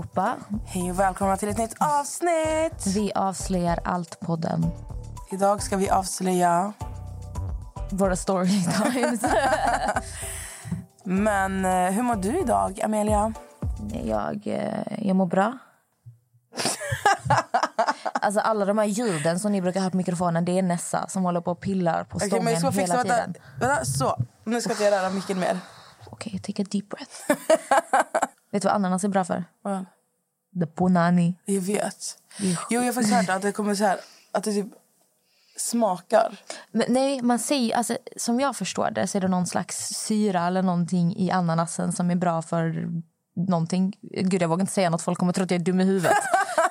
Allihopa. Hej och välkomna till ett nytt avsnitt! Vi avslöjar allt-podden. Idag ska vi avslöja... Våra storytimes. Men eh, hur mår du idag, Amelia? jag, eh, jag mår bra. alltså alla de här ljuden som ni brukar ha på mikrofonen, det är Nessa som håller på och pillar på stången men jag ska fixa... hela Vänta, tiden. vänta, så. Nu ska inte jag röra micken mer. Okej, take a deep breath. Vet du vad ananas är bra för? Vad? The punani. Jag vet. Jo, jag har faktiskt hört att det kommer så här... Att det typ smakar. Men nej, man säger, alltså, som jag förstår det så är det någon slags syra eller någonting i ananasen som är bra för någonting. Gud, jag vågar inte säga något. Folk kommer tro att jag är dum i huvudet.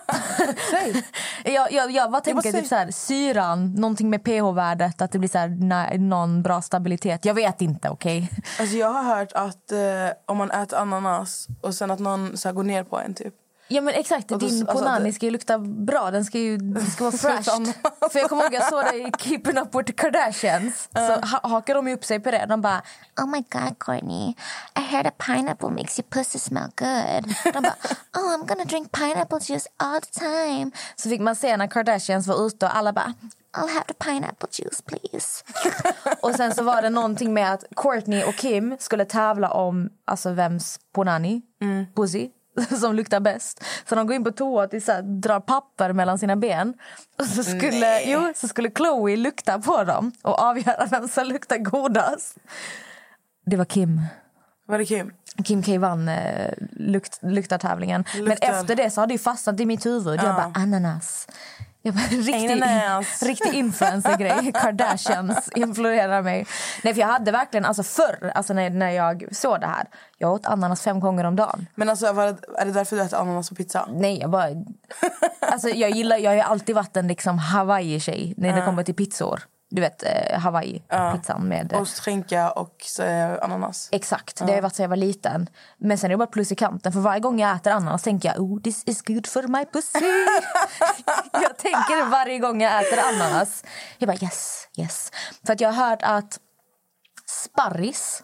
Säg! jag, jag, jag bara tänker typ så här, syran, någonting med pH-värdet, att det blir så här, na- någon bra stabilitet. Jag vet inte, okej? Alltså, jag har hört att eh, om man äter ananas och sen att någon så här, går ner på en typ. Ja men exakt, då- din alltså, ponani det- ska ju lukta bra. Den ska ju den ska vara fresh. För jag kommer ihåg jag såg det i Keeping Up With The Kardashians. Så ha, hakar de upp sig på det. De bara Oh my god, Courtney. I heard a pineapple makes your pussy smell good. De bara, oh, I'm gonna drink pineapple juice all the time. Så fick man se när Kardashians var ute och alla bara I'll have the pineapple juice, please. Och sen så var det någonting med att Courtney och Kim skulle tävla om alltså vems ponani, pussy, som luktar bäst. Så de går in på toa och så här, drar papper mellan sina ben. Och så skulle, jo, så skulle Chloe lukta på dem och avgöra vem som luktar godast. Det var Kim. Var det Kim? Kim K vann eh, lukt, luktartävlingen. Men Luktar. efter det så har det fastnat i mitt huvud. Jag bara, ananas. Riktig, riktig influencer-grej. Kardashians influerar mig. Nej, för jag hade verkligen, alltså förr, alltså när, när jag såg det här, jag åt ananas fem gånger om dagen. Men alltså, var det, är det därför du äter ananas på pizza? Nej, jag bara... Alltså jag gillar, jag har alltid varit en liksom Hawaii-tjej när det kommer till pizzor. Du vet, eh, Hawaii-pizzan med... eh, Ost, skinka och eh, ananas. Exakt, det har varit sedan jag var liten. Men sen är det bara plus i kanten. För varje gång jag äter ananas tänker jag oh, this is good for my pussy. jag tänker det varje gång jag äter ananas. Jag bara yes, yes. För att jag har hört att sparris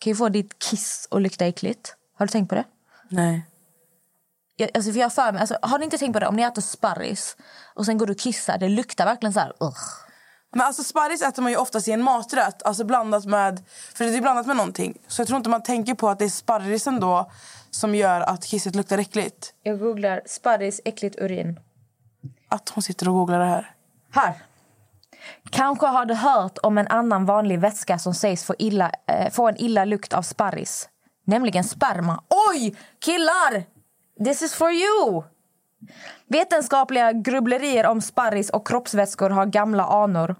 kan ju få ditt kiss att lukta äckligt. Har du tänkt på det? Nej. Jag, alltså för jag för mig, alltså, har ni inte tänkt på det? Om ni äter sparris och sen går du och kissar, det luktar verkligen så här... Ugh. Men alltså sparris äter man ju oftast i en maträtt, alltså blandat med, för det är blandat med någonting. Så jag tror inte man tänker på att det är sparrisen då som gör att kisset luktar äckligt. Jag googlar sparris, äckligt urin. Att hon sitter och googlar det här. Här. Kanske har du hört om en annan vanlig vätska som sägs få, illa, eh, få en illa lukt av sparris. Nämligen sperma. Oj, killar! This is for you! Vetenskapliga grubblerier om sparris och kroppsvätskor har gamla anor.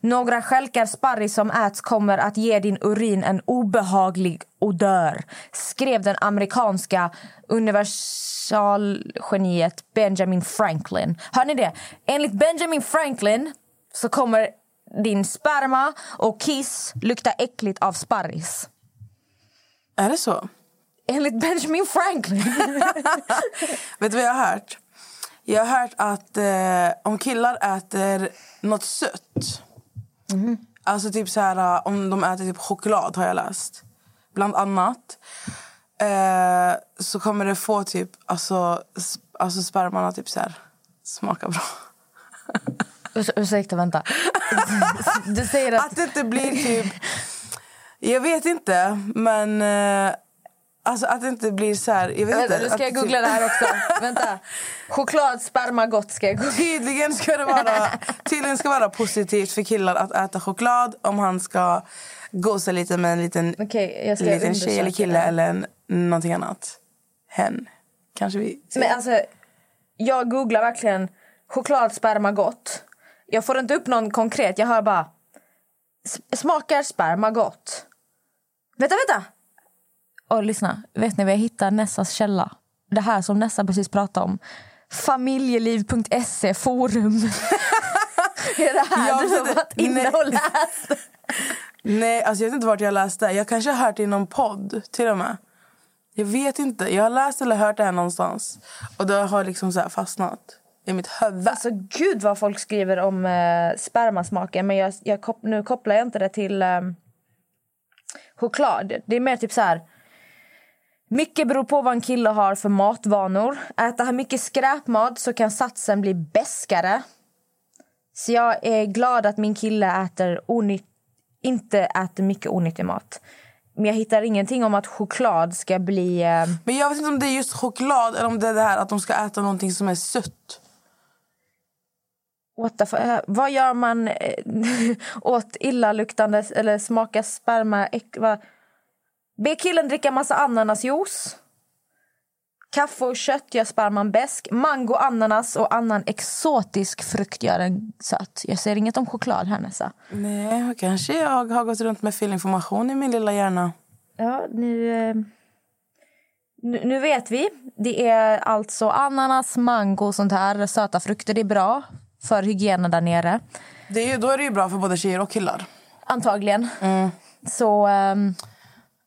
Några stjälkar sparris som äts kommer att ge din urin en obehaglig odör skrev den amerikanska universalgeniet Benjamin Franklin. Hör ni det? Enligt Benjamin Franklin så kommer din sperma och kiss lukta äckligt av sparris. Är det så? Enligt Benjamin Franklin. Vet du vad jag har hört? Jag har hört att eh, om killar äter något sött Alltså typ så här, om de äter typ choklad har jag läst. Bland annat. Eh, så kommer det få typ, alltså, alltså sperman att typ så här, smaka bra. Urs- Ursäkta, vänta. Du säger att... Att det inte blir typ... Jag vet inte, men... Eh, Alltså att det inte blir så här... Jag vet Vänta, inte, nu ska jag googla det här också. Vänta. Choklad, sperma, gott ska jag googla. Tydligen ska det vara, tydligen ska vara positivt för killar att äta choklad om han ska gosa lite med en liten, Okej, jag ska liten tjej eller kille det. eller en, någonting annat. Hen. Kanske vi. Men alltså, jag googlar verkligen choklad, sperma, gott. Jag får inte upp någon konkret. Jag hör bara... "S- Smakar sperma gott? Vänta, vänta! Och lyssna. Vet ni vad jag hittar Nessas källa? Det här som Nessa precis pratade om. Familjeliv.se forum. är det här Jag du har varit inne och läst? Nej, alltså jag vet inte vart jag läste. Jag kanske har hört det i någon podd till och med. Jag vet inte. Jag har läst eller hört det här någonstans. Och det har liksom så här fastnat i mitt huvud. Alltså gud vad folk skriver om eh, spermasmaken. Men jag, jag kop- nu kopplar jag inte det till eh, choklad. Det är mer typ så här. Mycket beror på vad en kille har för matvanor. Äter han mycket skräpmat så kan satsen bli beskare. Så jag är glad att min kille äter onytt, inte äter mycket onyttig mat. Men jag hittar ingenting om att choklad ska bli... Eh, Men jag vet inte om det är just choklad eller om det är det här att de ska äta någonting som är sött. What the fu- eh, vad gör man eh, åt illaluktande eller smaka sperma? Äck, va? Be killen dricka massa ananasjuice. Kaffe och kött gör sperman besk. Mango, ananas och annan exotisk frukt gör den söt. Jag ser inget om choklad här Nessa. Nej, kanske jag har gått runt med fel information i min lilla hjärna. Ja, nu, eh, nu, nu vet vi. Det är alltså ananas, mango och sånt här. Söta frukter är bra för hygienen där nere. Det är, då är det ju bra för både tjejer och killar. Antagligen. Så... ehm, Eller,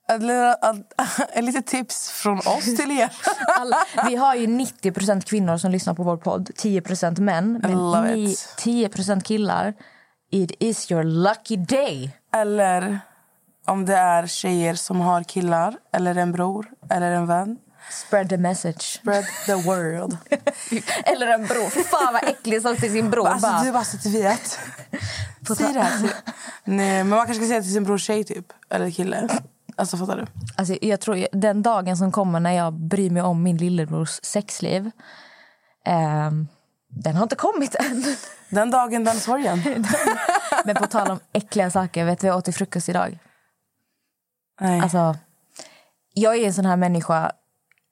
ett litet tips från oss till er. Alla, vi har ju 90% kvinnor som lyssnar på vår podd, 10% män. Men ni it. 10% killar, it is your lucky day. Eller om det är tjejer som har killar, eller en bror, eller en vän. Spread the message. Spread the world. Eller en bror. Fy Fan vad äcklig som till sin bror. Alltså, bara, du bara så att du vet. Säg det här. till- Nej, men man kanske ska säga till sin bror tjej typ. Eller kille. Alltså fattar du? alltså, jag tror den dagen som kommer när jag bryr mig om min lillebrors sexliv. ehm, den har inte kommit än. Den dagen, den sorgen. Men på tal om äckliga saker, vet du vad jag åt till frukost idag? Nej. Alltså, jag är en sån här människa.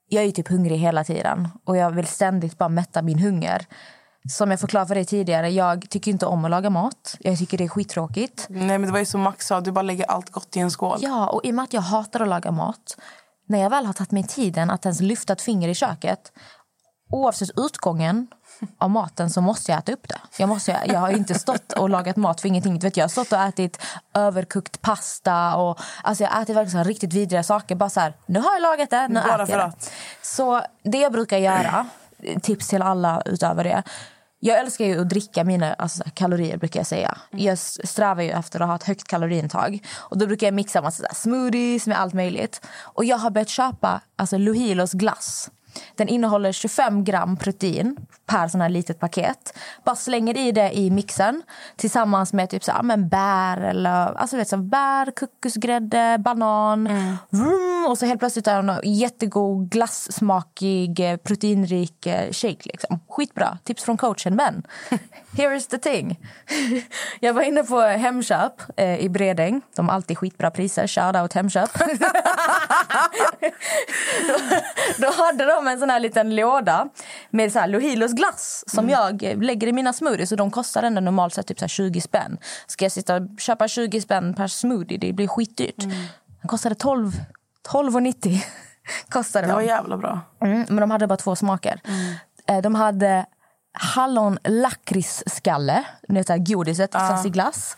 Jag är typ hungrig hela tiden och jag vill ständigt bara mätta min hunger. Som jag förklarade för dig tidigare, jag tycker inte om att laga mat. Jag tycker det är skittråkigt. Nej, men det var ju som Max sa, du bara lägger allt gott i en skål. Ja, och i och med att jag hatar att laga mat. När jag väl har tagit mig tiden att ens lyfta ett finger i köket. Oavsett utgången av maten så måste jag äta upp det. Jag, måste, jag har inte stått och lagat mat för ingenting. Vet, jag har stått och ätit överkokt pasta. Och, alltså jag har ätit verkligen riktigt vidriga saker. Bara så här, nu har jag lagat det, nu Bara äter jag det. Så det jag brukar göra, tips till alla utöver det. Jag älskar ju att dricka mina alltså, kalorier. brukar Jag säga. Jag s- strävar ju efter att ha ett högt kaloriintag. Och Då brukar jag mixa massa smoothies med allt möjligt. Och Jag har börjat köpa alltså, Luhilos glass. Den innehåller 25 gram protein per sån här litet paket. Bara slänger i det i mixen tillsammans med typ så här, men bär eller alltså, vet, så här, bär, kokosgrädde, banan. Vroom, och så helt plötsligt är det en jättegod glassmakig eh, proteinrik eh, shake. Liksom. Skitbra. Tips från coachen. Men here is the thing. Jag var inne på Hemköp eh, i Bredäng. De har alltid skitbra priser. Shout out Hemköp. då, då hade de en sån här liten låda med så här Lohilos glass som jag eh, lägger i mina smoothies. Och de kostar ändå normalt sett typ så här 20 spänn. Ska jag sitta och köpa 20 spänn per smoothie? Det blir skitdyrt. Den kostade 12 12,90 kostade Det var de. jävla bra. Mm, men de hade bara två smaker. Eh, De hade hallon lakritsskalle, godiset fast i glass.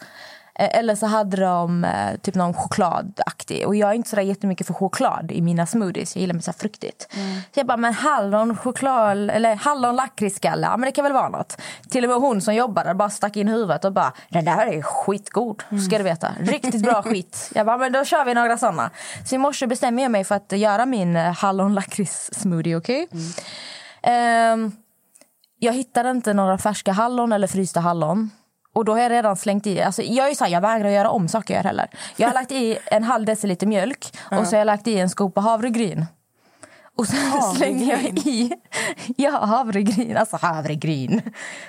Eh, Eller så hade de eh, typ någon chokladaktig. Och jag är inte så där jättemycket för choklad i mina smoothies. Jag gillar mig så fruktigt. Så jag bara, men hallon, choklad, eller hallon lakritsskalle, men det kan väl vara något. Till och med hon som jobbade bara stack in huvudet och bara, den där är skitgod, ska du veta. Riktigt bra skit. Jag bara, men då kör vi några såna. Så i morse bestämmer jag mig för att göra min eh, hallon lakrits smoothie, okej? Ehm, jag hittade inte några färska hallon eller frysta hallon. Och då har jag redan slängt i, alltså jag är så här, jag vägrar göra om saker jag gör heller. Jag har lagt i en halv deciliter mjölk och så har jag lagt i en skopa havregryn. Och sen slänger jag i, ja havregryn, alltså havregryn.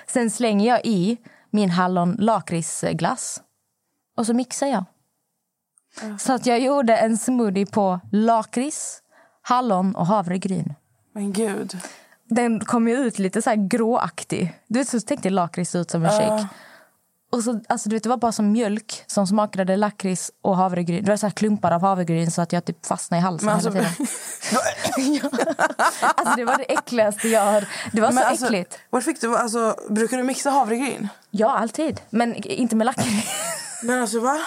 Sen slänger jag i min hallon lakritsglass. Och så mixar jag. Så att jag gjorde en smoothie på lakrits, hallon och havregryn. Men gud. Den kom ju ut lite så här gråaktig. Du vet, så tänkte lakrits ut som en shake. Och så, alltså, du vet, det var bara som mjölk som smakade lakrits och havregryn. Det var så här klumpar av havregryn så att jag typ fastnade i halsen Men hela alltså, tiden. alltså, det var det äckligaste jag har... Det var så men alltså, äckligt. Var fick du, alltså, brukar du mixa havregryn? Ja, alltid. Men inte med lakrits. Men alltså va?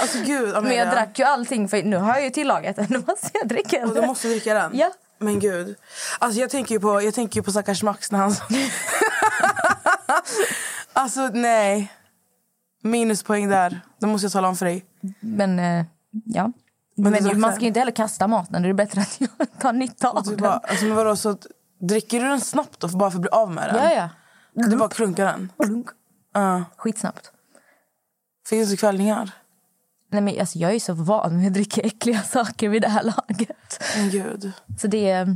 Alltså gud Men Amelia. jag drack ju allting, för nu har jag ju tillagat den. Nu måste jag dricka Och du den. måste dricka den? Ja. Men gud. Alltså jag tänker ju på, jag tänker ju på stackars Max när han... alltså nej. Minuspoäng där. Det måste jag tala om för dig. Men, eh, ja. Men Men, man ska ju inte heller kasta maten. Det är bättre att jag tar nytta av Du den. bara, alltså, men vadå, så dricker du den snabbt då för bara för att bli av med den? Ja, ja. Du bara klunkar den? Plunk. Ja. Skitsnabbt. Finns det kvällningar? Nej, men, alltså, jag är så van vid att dricka äckliga saker vid det här laget. Men gud. Så det,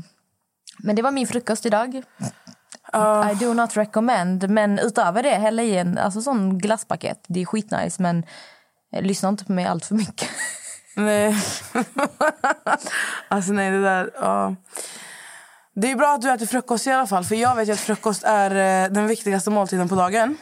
men det var min frukost idag. Ja. I do not recommend. Men utöver det, hälla i en alltså, sån glasspaket. Det är skitnice, men lyssna inte på mig allt för mycket. Nej. alltså nej, det där... Ja. Det är bra att du äter frukost i alla fall. För jag vet att frukost är eh, den viktigaste måltiden på dagen.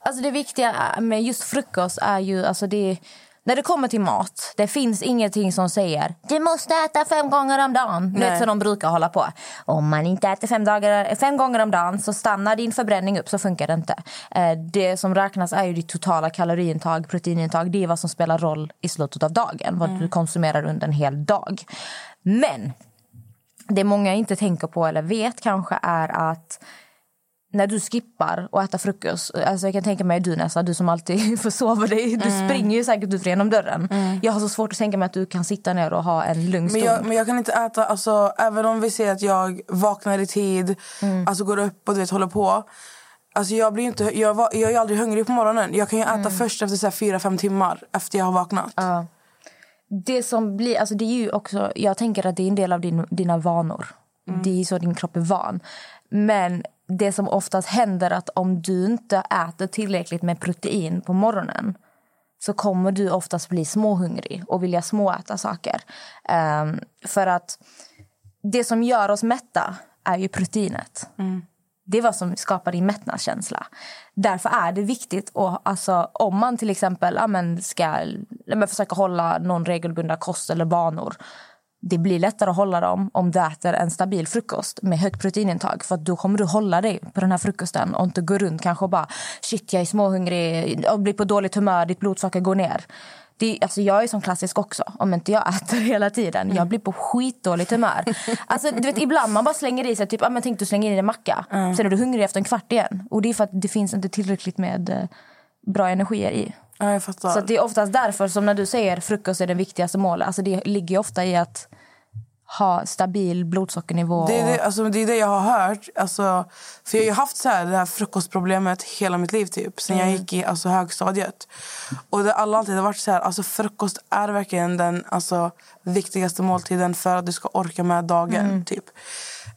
Alltså det viktiga med just frukost är ju... Alltså det, när det kommer till mat, det finns ingenting som säger du måste äta fem gånger om dagen. Nej. vet så de brukar hålla på. Om man inte äter fem, dagar, fem gånger om dagen så stannar din förbränning upp, så funkar det inte. Eh, Det som räknas är ju ditt totala kaloriintag, proteinintag. Det är vad som spelar roll i slutet av dagen, vad du konsumerar under en hel dag. Men det många inte tänker på eller vet kanske är att när du skippar att äta frukost, alltså jag kan tänka mig du Nessa, du som alltid försover dig, du springer ju säkert ut genom dörren. Jag har så svårt att tänka mig att du kan sitta ner och ha en lugn Men stund. jag, men jag kan inte äta, alltså, även om vi ser att jag vaknar i tid, alltså går upp och du vet, håller på. Alltså jag, blir inte, jag, jag är aldrig hungrig på morgonen. Jag kan ju äta först efter så här fyra, fem timmar efter jag har vaknat. Ja. Det som blir, alltså det är ju också, jag tänker att det är en del av din, dina vanor. Det är så din kropp är van. Men det som oftast händer att om du inte äter tillräckligt med protein på morgonen så kommer du oftast bli småhungrig och vilja småäta saker. Ehm, för att det som gör oss mätta är ju proteinet. Det är vad som skapar din mättnadskänsla. Därför är det viktigt, att, alltså, om man till exempel ja, men ska ja, men försöka hålla någon regelbundna kost eller vanor det blir lättare att hålla dem om du äter en stabil frukost med högt proteinintag. För att då kommer du hålla dig på den här frukosten och inte gå runt kanske och bara shit jag är småhungrig och blir på dåligt humör, ditt blodsocker går ner. Det, alltså jag är som klassisk också, om inte jag äter hela tiden. Jag blir på skitdåligt humör. Alltså, du vet, ibland man bara slänger i sig, typ, ah, men tänk du slänger in en macka. Sen är du hungrig efter en kvart igen. Och det är för att det finns inte tillräckligt med eh, bra energier i. Ja, jag fattar. Så det är oftast därför som när du säger frukost är det viktigaste målet. Alltså det ligger ofta i att ha stabil blodsockernivå. Det är det, alltså, det är det jag har hört. Alltså, för jag har ju haft så här, det här frukostproblemet hela mitt liv. Typ, sen jag gick i alltså, högstadiet. Och det alla alltid har varit så här, alltså, frukost är verkligen den alltså, viktigaste måltiden för att du ska orka med dagen. Typ.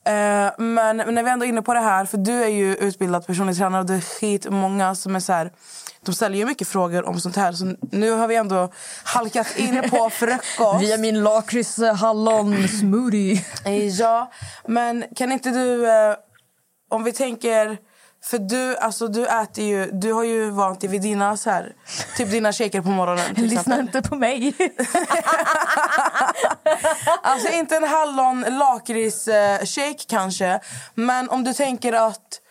Eh, men, men när vi ändå är inne på det här, för du är ju utbildad personlig tränare och det är skitmånga som är så här, de ställer ju mycket frågor om sånt här. Så nu har vi ändå halkat in på frukost. Via min lakrits eh, hallon smoothie. Eh, Ja, men kan inte du... Eh, om vi tänker... För du, alltså, du äter ju... Du har ju vant dig vid dina, så här, typ dina shaker på morgonen. Lyssna inte på mig. Alltså inte en hallon lakrits shake kanske. Men om du tänker att...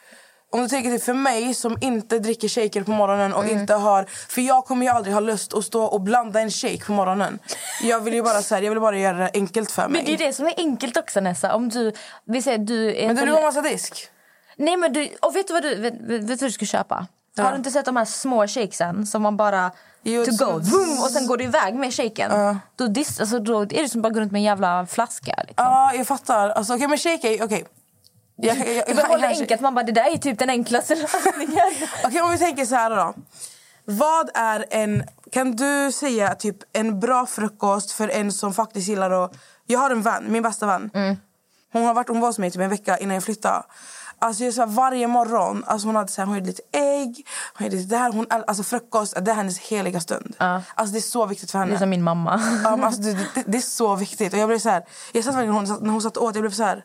Om du tänker typ för mig som inte dricker shaker på morgonen och Mm. inte har... För jag kommer ju aldrig ha lust att stå och blanda en shake på morgonen. Jag vill ju bara, så här, jag vill bara göra det enkelt för mig. Men det är det som är enkelt också Nessa. Om du, vi säger du är Men du vill ha massa disk? Nej men du, och vet du vad du, vet, vet, du vad du ska köpa? Ja. Har du inte sett de här små shakesen som man bara to go, vroom, och sen går du iväg med shaken? Då, dis, alltså, då är det som bara att gå runt med en jävla flaska. Liksom. Ja, jag fattar. Alltså, okej, men shake är... okej. Jag, jag, jag, bara håller jag- enkelt. Man bara, det där är typ den enklaste lösningen. Okej, om vi tänker så här då. Vad är en... Kan du säga typ en bra frukost för en som faktiskt gillar att... Jag har en vän, min bästa vän. Hon, har varit, hon var hos mig typ en vecka innan jag flyttade. Alltså jag så här, varje morgon, alltså hon hade så här, hon gjorde lite ägg, hon gjorde lite där. Hon, alltså frukost, det är hennes heliga stund. Alltså det är så viktigt för henne. Det är som min mamma. Men alltså, det, det, det är så viktigt. Och jag blev så här, jag satt verkligen, hon, när hon satt åt, jag blev så här...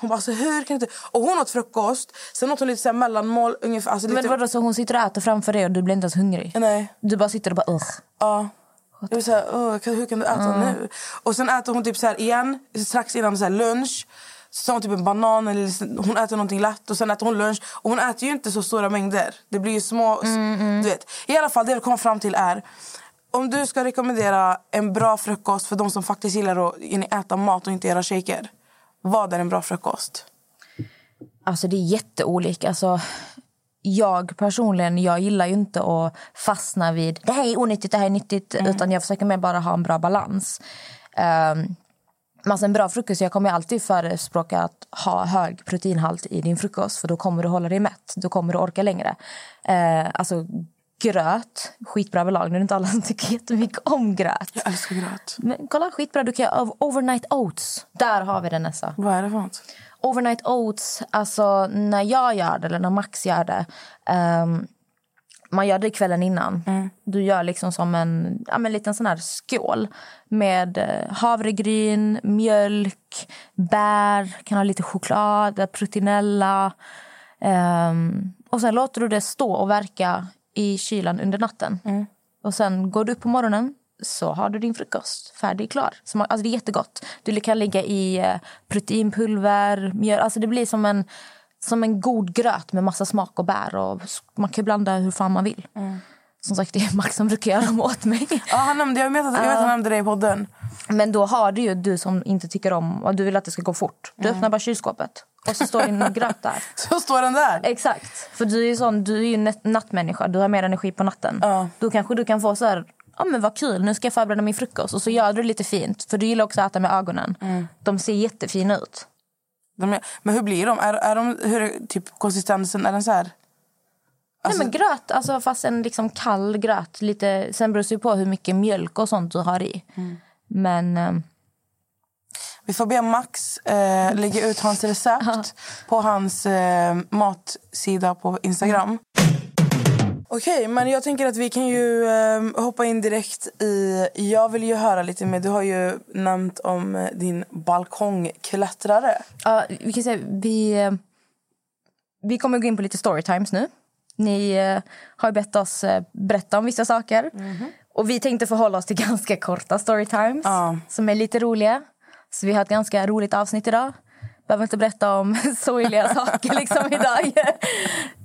Hon bara, alltså, hur kan du inte... Och hon åt frukost, sen åt hon lite så här mellanmål. Ungefär, alltså, lite, Men vadå, så hon sitter och äter framför dig och du blir inte ens hungrig? Nej. Du bara sitter och bara ugh. Ja. Jag "Åh, kan- hur kan du äta nu? Och sen äter hon typ så här igen, strax innan så här lunch. Så hon typ en banan eller hon äter någonting lätt och sen äter hon lunch. Och hon äter ju inte så stora mängder. Det blir ju små, du vet. I alla fall det jag kommer fram till är om du ska rekommendera en bra frukost för de som faktiskt gillar att äta mat och inte göra shaker. Vad är en bra frukost? Alltså det är jätteolika. Alltså, jag personligen, jag gillar ju inte att fastna vid det här är onyttigt, det här är nyttigt. Utan jag försöker mer bara ha en bra balans. Um, alltså en bra frukost, jag kommer alltid förespråka att ha hög proteinhalt i din frukost. För då kommer du hålla dig mätt, då kommer du orka längre. Uh, alltså gröt, skitbra överlag. Nu är det inte alla som tycker jättemycket om gröt. Jag älskar gröt. Men kolla, skitbra. Du kan göra ov- overnight oats. Där har vi det nästa. Vad är det för något? Overnight oats, alltså när jag gör det eller när Max gör det. ehm, man gör det kvällen innan. Du gör liksom som en ja, men liten sån här skål med eh, havregryn, mjölk, bär, kan ha lite choklad, proteinella. Ehm, och sen låter du det stå och verka i kylan under natten. Och sen går du upp på morgonen så har du din frukost färdig klar. Så man, alltså det är jättegott. Du kan lägga i eh, proteinpulver, mjöl. Alltså det blir som en, som en god gröt med massa smak och bär. Och man kan blanda hur fan man vill. Som sagt, det är Max som brukar göra dem åt mig. Ja, han nämnde, jag vet att han nämnde det i podden. Men då har du ju du som inte tycker om och du vill att det ska gå fort. Du öppnar bara kylskåpet och så står din gröt där. Så står den där. Exakt. För du är ju sån, du är ju nat- nattmänniska. Du har mer energi på natten. Ja. Då kanske du kan få så här, ja men vad kul, nu ska jag förbereda min frukost. Och så gör du det lite fint. För du gillar också att äta med ögonen. De ser jättefina ut. Är, men hur blir de? Är, är de hur är typ konsistensen? Är den så här? Alltså- Nej men gröt, alltså fast en liksom kall gröt. Lite, sen beror det på hur mycket mjölk och sånt du har i. Men eh, Vi får be Max eh, lägga ut hans recept på hans eh, matsida på Instagram. Okej, men jag tänker att vi kan ju eh, hoppa in direkt i... Jag vill ju höra lite mer. Du har ju nämnt om eh, din balkongklättrare. Ja, vi kan säga, vi, vi kommer gå in på lite storytimes nu. Ni eh, har bett oss eh, berätta om vissa saker. Och vi tänkte förhålla oss till ganska korta storytimes som är lite roliga. Så vi har ett ganska roligt avsnitt idag. Behöver inte berätta om sorgliga saker liksom idag.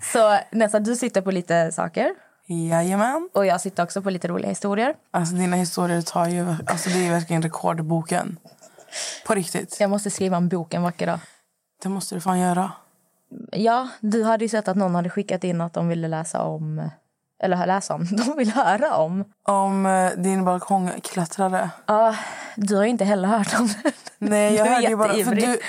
Så Nessa, du sitter på lite saker. Jajamän. Och jag sitter också på lite roliga historier. Alltså dina historier tar ju... Alltså det är verkligen rekordboken. På riktigt. Jag måste skriva en bok en vacker dag. Det måste du fan göra. Ja, du hade ju sett att någon hade skickat in att de ville läsa om... Eller läsa om, de vill höra om. Om eh, din balkongklättrare. Ja, du har ju inte heller hört om den. Nej, jag hörde ju bara... För du,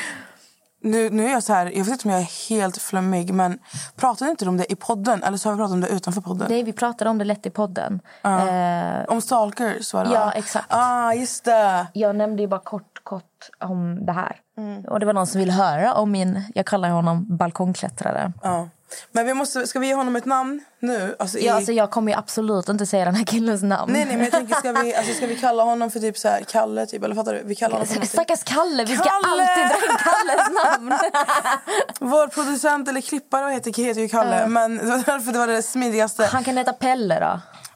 nu, nu är jag så här, jag vet inte om jag är helt flummig, men pratade inte om det i podden? Eller så har vi pratat om det utanför podden? Nej, vi pratade om det lätt i podden. Eh, Om stalkers var det Ja, exakt. Ah, just det. jag nämnde ju bara kort, kort om det här. Mm. Och det var någon som ville höra om min, jag kallar honom balkongklättrare. Ja. Men vi måste, ska vi ge honom ett namn nu? Alltså i, Ja, alltså jag kommer ju absolut inte säga den här killens namn. Nej, nej, men jag tänker, ska vi, alltså, ska vi kalla honom för typ så här, Kalle? Typ, eller fattar du? Vi kallar honom för någonting. Stackars Kalle, vi ska Kalle! alltid dra in Kalles namn. Vår producent eller klippare heter, heter ju Kalle, men det var därför det var det smidigaste. Han kan heta Pelle då.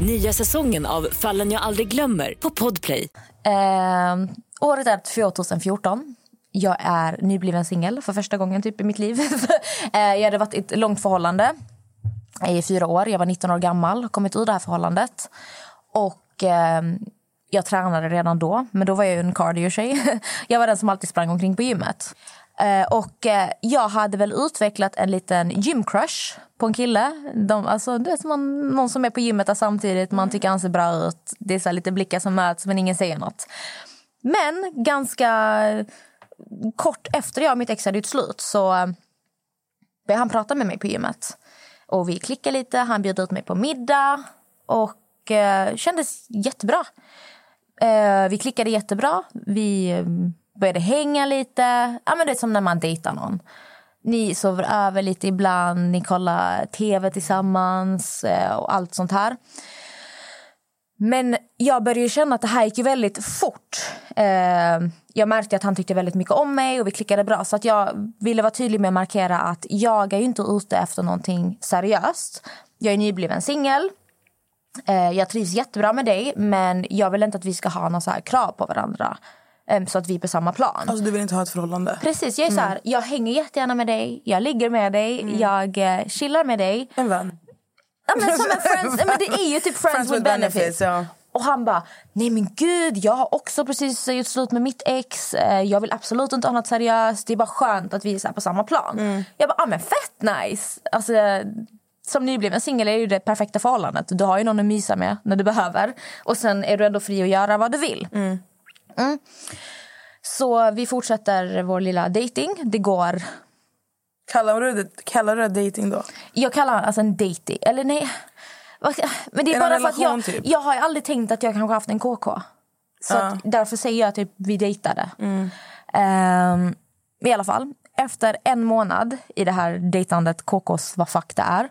Nya säsongen av Fallen jag aldrig glömmer på Podplay. eh, året är 2014. jag är nybliven singel för första gången typ i mitt liv. Eh, jag hade varit i ett långt förhållande i fyra år. Jag var 19 år gammal och kommit ur det här förhållandet. Och eh, jag tränade redan då, men då var jag en cardio-tjej. Jag var den som alltid sprang omkring på gymmet. Eh, och eh, jag hade väl utvecklat en liten gymcrush på en kille. De, alltså, du vet, man, någon som är på gymmet där samtidigt, man tycker han ser bra ut. Det är så lite blickar som möts men ingen säger något. Men ganska kort efter jag och mitt ex hade gjort slut så eh, började han prata med mig på gymmet. Och vi klickade lite, han bjöd ut mig på middag och eh, kändes jättebra. Eh, vi klickade jättebra, vi eh, började hänga lite. Ja, men det är som när man dejtar någon. Ni sover över lite ibland, ni kollar tv tillsammans eh, och allt sånt här. Men jag började känna att det här gick väldigt fort. Eh, jag märkte att han tyckte väldigt mycket om mig och vi klickade bra. Så att jag ville vara tydlig med att markera att jag är ju inte ute efter någonting seriöst. Jag är nybliven singel. Eh, jag trivs jättebra med dig men jag vill inte att vi ska ha några så här krav på varandra eh, så att vi är på samma plan. Alltså du vill inte ha ett förhållande? Precis, jag är så här, jag hänger jättegärna med dig, jag ligger med dig, jag eh, chillar med dig. En vän? Ja, men som en friends, men det är ju typ friends, with benefits. ja. Och han bara, nej men gud, jag har också precis gjort slut med mitt ex. Eh, Jag vill absolut inte ha något seriöst. Det är bara skönt att vi är på samma plan. Jag bara, ah, men fett nice. Alltså, som nybliven singel är ju det perfekta förhållandet. Du har ju någon att mysa med när du behöver. Och sen är du ändå fri att göra vad du vill. Mm. Så vi fortsätter vår lilla dating. Det går... Kallar du det, kallar du det dating då? Jag kallar det alltså en dating. Eller nej. Men det är En bara för att relation, jag, typ? jag har aldrig tänkt att jag kanske haft en KK. Så att därför säger jag typ vi dejtade. Mm. Ehm, I alla fall, efter en månad i det här dejtandet KKs vad fuck det är.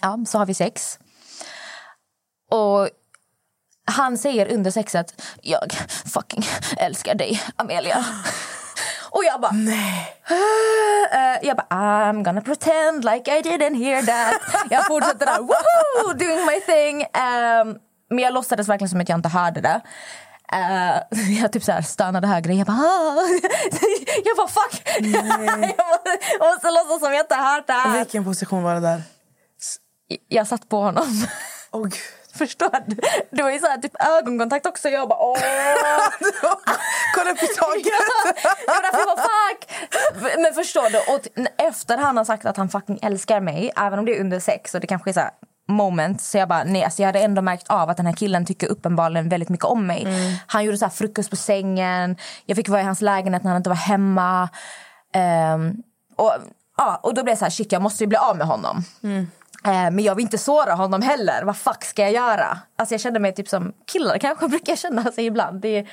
Ja, så har vi sex. Och han säger under sexet, jag fucking älskar dig Amelia. Och jag bara... Nej. jag bara, I'm gonna pretend like I didn't hear that. Jag fortsätter där, woohoo, doing my thing. Ehm, men jag låtsades verkligen som att jag inte hörde det. Eh, jag typ så här stönade högre. Jag bara, ah. jag bara fuck. jag måste- jag måste låtsas som jag inte hört det här. Vilken position var det där? Jag satt på honom. Åh gud. Förstår du? Det var ju så här, typ ögonkontakt också. Jag bara åh. Kolla upp i. Jag var därför jag bara fuck. Men förstår du? Och efter han har sagt att han fucking älskar mig, även om det är under sex och det kanske är så här moment så jag bara nej alltså jag hade ändå märkt av att den här killen tycker uppenbarligen väldigt mycket om mig. Han gjorde så här frukost på sängen. Jag fick vara i hans lägenhet när han inte var hemma. Ehm, och ja, och då blev jag så här shit jag måste ju bli av med honom. Eh, Eh, men jag vill inte såra honom heller. Vad fuck ska jag göra? Alltså jag känner mig typ som killar kanske brukar känna sig ibland. Det är,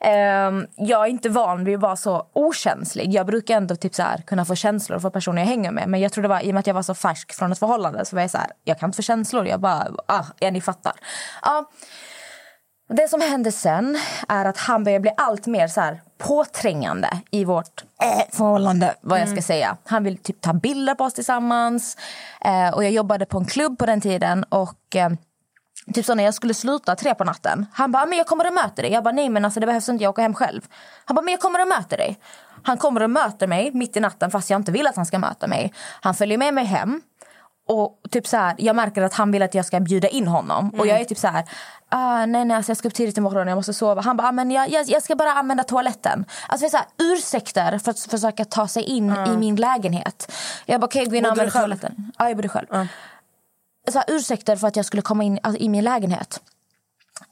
ehm, jag är inte van vid att vara så okänslig. Jag brukar ändå typ så här kunna få känslor för personer jag hänger med. Men jag tror det var i och med att jag var så färsk från ett förhållande så var jag så här, jag kan inte få känslor. Jag bara, ah, ja ni fattar. Ja. Det som hände sen är att han börjar bli allt mer så här påträngande i vårt eh, förhållande. vad jag ska säga. Han vill typ ta bilder på oss tillsammans. Eh, och jag jobbade på en klubb på den tiden. Och eh, typ så när jag skulle sluta tre på natten. Han bara, men jag kommer och möter dig. Jag bara, nej men alltså det behövs inte, jag åker hem själv. Han bara, men jag kommer och möter dig. Han kommer och möter mig mitt i natten fast jag inte vill att han ska möta mig. Han följer med mig hem. Och typ så här, jag märker att han vill att jag ska bjuda in honom. Och jag är typ så här, ah, nej nej alltså jag ska upp tidigt imorgon, jag måste sova. Han bara, ah, men jag, jag, jag ska bara använda toaletten. Alltså det är så här, ursäkter för att försöka ta sig in i min lägenhet. Jag bara, okej gå in och själv? toaletten. Ja jag bodde själv. Så här, ursäkter för att jag skulle komma in alltså, i min lägenhet.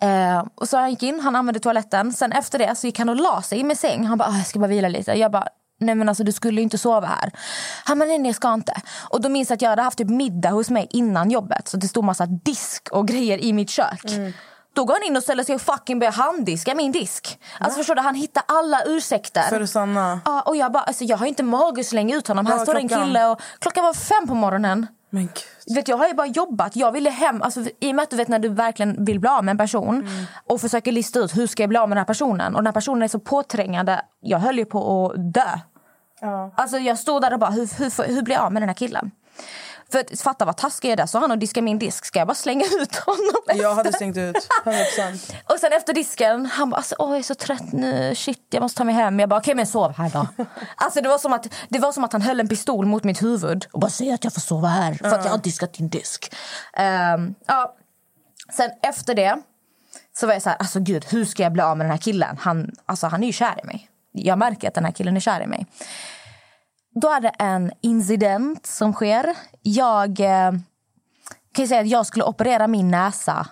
Eh, och så han gick in, han använde toaletten. Sen efter det så gick han och la sig i min säng. Han bara, ah, jag ska bara vila lite. Jag bara, nej men alltså du skulle ju inte sova här. Han bara, nej nej jag ska inte. Och då minns jag att jag hade haft typ middag hos mig innan jobbet. Så det stod massa disk och grejer i mitt kök. Då går han in och ställer sig och fucking börjar handdiska min disk. Alltså förstår du, han hittar alla ursäkter. För att stanna. Ja, och jag bara, alltså jag har inte mage att slänga ut honom. Här var står en klockan? kille och klockan var fem på morgonen. Men gud. Vet, jag har ju bara jobbat. Jag ville hem. Alltså, I och med att du vet när du verkligen vill bli av med en person och försöker lista ut hur ska jag bli av med den här personen. Och den här personen är så påträngande. Jag höll ju på att dö. Alltså, jag stod där och bara, hur, hur, hur blir jag av med den här killen? För fatta vad taskig jag är där. Så han och diskar min disk. Ska jag bara slänga ut honom? Jag hade stängt ut. 100%. Och sen efter disken, han bara alltså, åh, jag är så trött nu, shit jag måste ta mig hem. Jag bara okej men sov här då. alltså det var, som att, det var som att han höll en pistol mot mitt huvud och bara säg att jag får sova här för att jag har diskat din disk. Ehm, ja. Sen efter det så var jag så här, alltså gud hur ska jag bli av med den här killen? Han, alltså, han är ju kär i mig. Jag märker att den här killen är kär i mig. Då är det en incident som sker. Jag eh, kan säga att jag skulle operera min näsa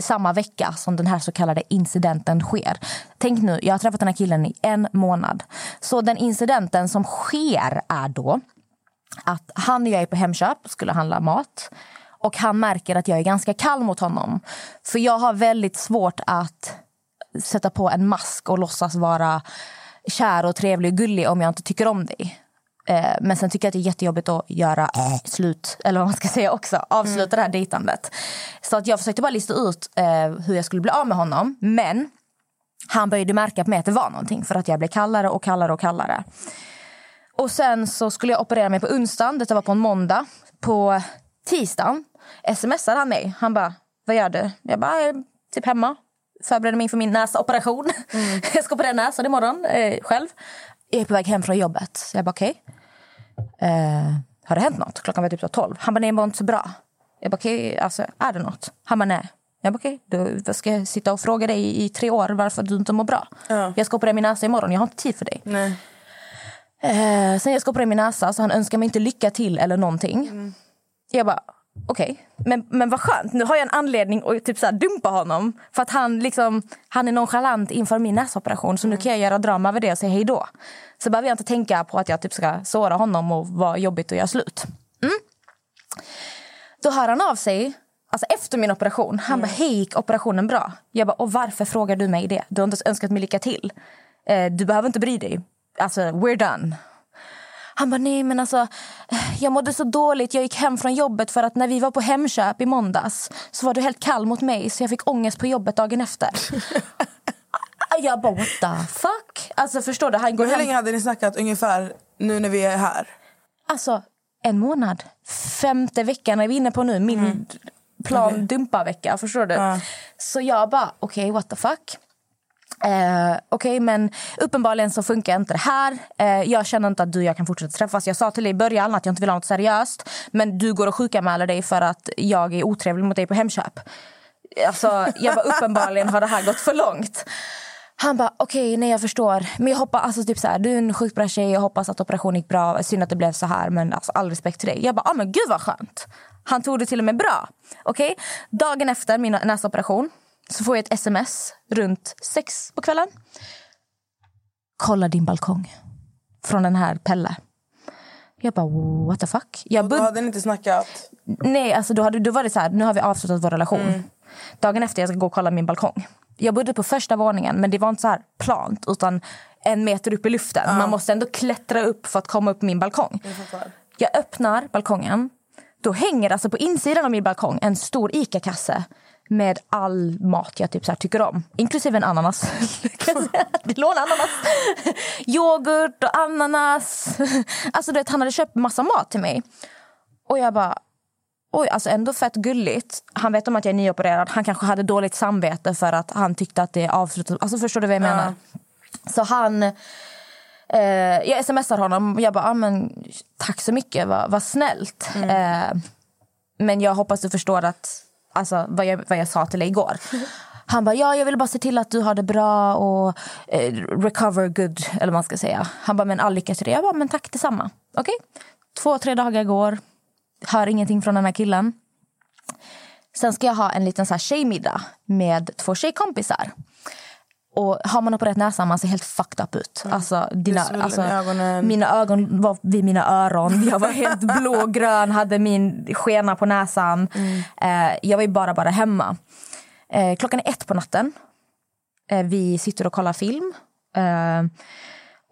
samma vecka som den här så kallade incidenten sker. Tänk nu, jag har träffat den här killen i en månad. Så den incidenten som sker är då att han och jag är på Hemköp och skulle handla mat. Och han märker att jag är ganska kall mot honom. För jag har väldigt svårt att sätta på en mask och låtsas vara kär och trevlig och gullig om jag inte tycker om dig. Eh, Men sen tycker jag att det är jättejobbigt att göra äh, slut, eller vad man ska säga också, avsluta det här dejtandet. Så att jag försökte bara lista ut eh, hur jag skulle bli av med honom. Men han började märka på mig att det var någonting för att jag blev kallare och kallare och kallare. Och sen så skulle jag operera mig på onsdagen, detta var på en måndag. På tisdagen smsade han mig. Han bara, vad gör du? Jag bara, jag är typ hemma. Förbereder mig inför min näsoperation. jag ska operera näsan imorgon eh, själv. Jag är på väg hem från jobbet. Så jag bara, okej. Eh, har det hänt något? Klockan var typ så 12. Han bara, nej, jag mår inte så bra. Jag bara, okej, alltså, är det något? Han bara, nej. Jag bara, okej, då vad ska jag sitta och fråga dig i, i tre år varför du inte mår bra? Jag ska operera min näsa imorgon, jag har inte tid för dig. Nej. Eh, sen jag ska operera min näsa, så han önskar mig inte lycka till eller någonting. Jag bara, okej. Men, men vad skönt, nu har jag en anledning att typ så här dumpa honom. För att han, liksom, han är nonchalant inför min näsoperation. Så nu kan jag göra drama över det och säga hej då. Så behöver jag inte tänka på att jag typ ska såra honom och vara jobbigt att göra slut. Mm. Då hör han av sig Alltså efter min operation. Han bara, hej gick operationen bra? Jag bara, och varför frågar du mig det? Du har inte ens önskat mig lycka till. Eh, du behöver inte bry dig. Alltså, we're done. Han bara, nej men alltså, jag mådde så dåligt. Jag gick hem från jobbet för att när vi var på Hemköp i måndags så var du helt kall mot mig så jag fick ångest på jobbet dagen efter. jag bara, what the fuck? Alltså förstår du? Han går Men hur hem... länge hade ni snackat ungefär nu när vi är här? Alltså, en månad. Femte veckan är vi inne på nu. Min plan Okej. dumpa-vecka. Förstår du? Ja. Så jag bara, okej, what the fuck. Eh, Okej, men uppenbarligen så funkar inte det här. Eh, jag känner inte att du och jag kan fortsätta träffas. Jag sa till dig i början att jag inte vill ha något seriöst. Men du går och sjukanmäler dig för att jag är otrevlig mot dig på Hemköp. Alltså, jag bara, uppenbarligen har det här gått för långt. Han bara, okej, nej jag förstår. Men jag hoppas, alltså typ så här, du är en sjukt bra tjej, jag hoppas att operationen gick bra. Synd att det blev så här, men alltså, all respekt till dig. Jag bara, ah, men gud vad skönt. Han tog det till och med bra. Okej, dagen efter min näsoperation så får jag ett sms runt sex på kvällen. Kolla din balkong. Från den här Pelle. Jag bara, what the fuck? Jag Då hade ni inte snackat? Nej, alltså då, hade, då var det så här, nu har vi avslutat vår relation. Dagen efter jag ska gå och kolla min balkong. Jag bodde på första våningen, men det var inte så här plant utan en meter upp i luften. Man måste ändå klättra upp för att komma upp min balkong. Jag öppnar balkongen. Då hänger alltså på insidan av min balkong en stor ICA-kasse med all mat jag typ så tycker om. Inklusive en ananas. Lånar ananas. Yoghurt och ananas. Alltså, du vet, han hade köpt massa mat till mig. Och jag bara... Oj, alltså ändå fett gulligt. Han vet om att jag är nyopererad. Han kanske hade dåligt samvete för att han tyckte att det är avslutat. Alltså förstår du vad jag menar? Så han... Eh, jag smsar honom jag bara, ah, men, tack så mycket, vad, vad snällt. Eh, men jag hoppas du förstår att, alltså, vad, jag, vad jag sa till dig igår. Han bara, ja jag vill bara se till att du har det bra och eh, recover good, eller vad man ska säga. Han bara, men all lycka till det. Jag bara, men tack detsamma. Okej, två, tre dagar går. Hör ingenting från den här killen. Sen ska jag ha en liten så här tjejmiddag med två tjejkompisar. Och har man opererat näsan man ser helt fucked up ut. Alltså, dina, alltså, ögonen. Mina ögon var vid mina öron. Jag var helt blågrön, hade min skena på näsan. Eh, jag var bara, bara hemma. Eh, klockan är ett på natten. Eh, vi sitter och kollar film.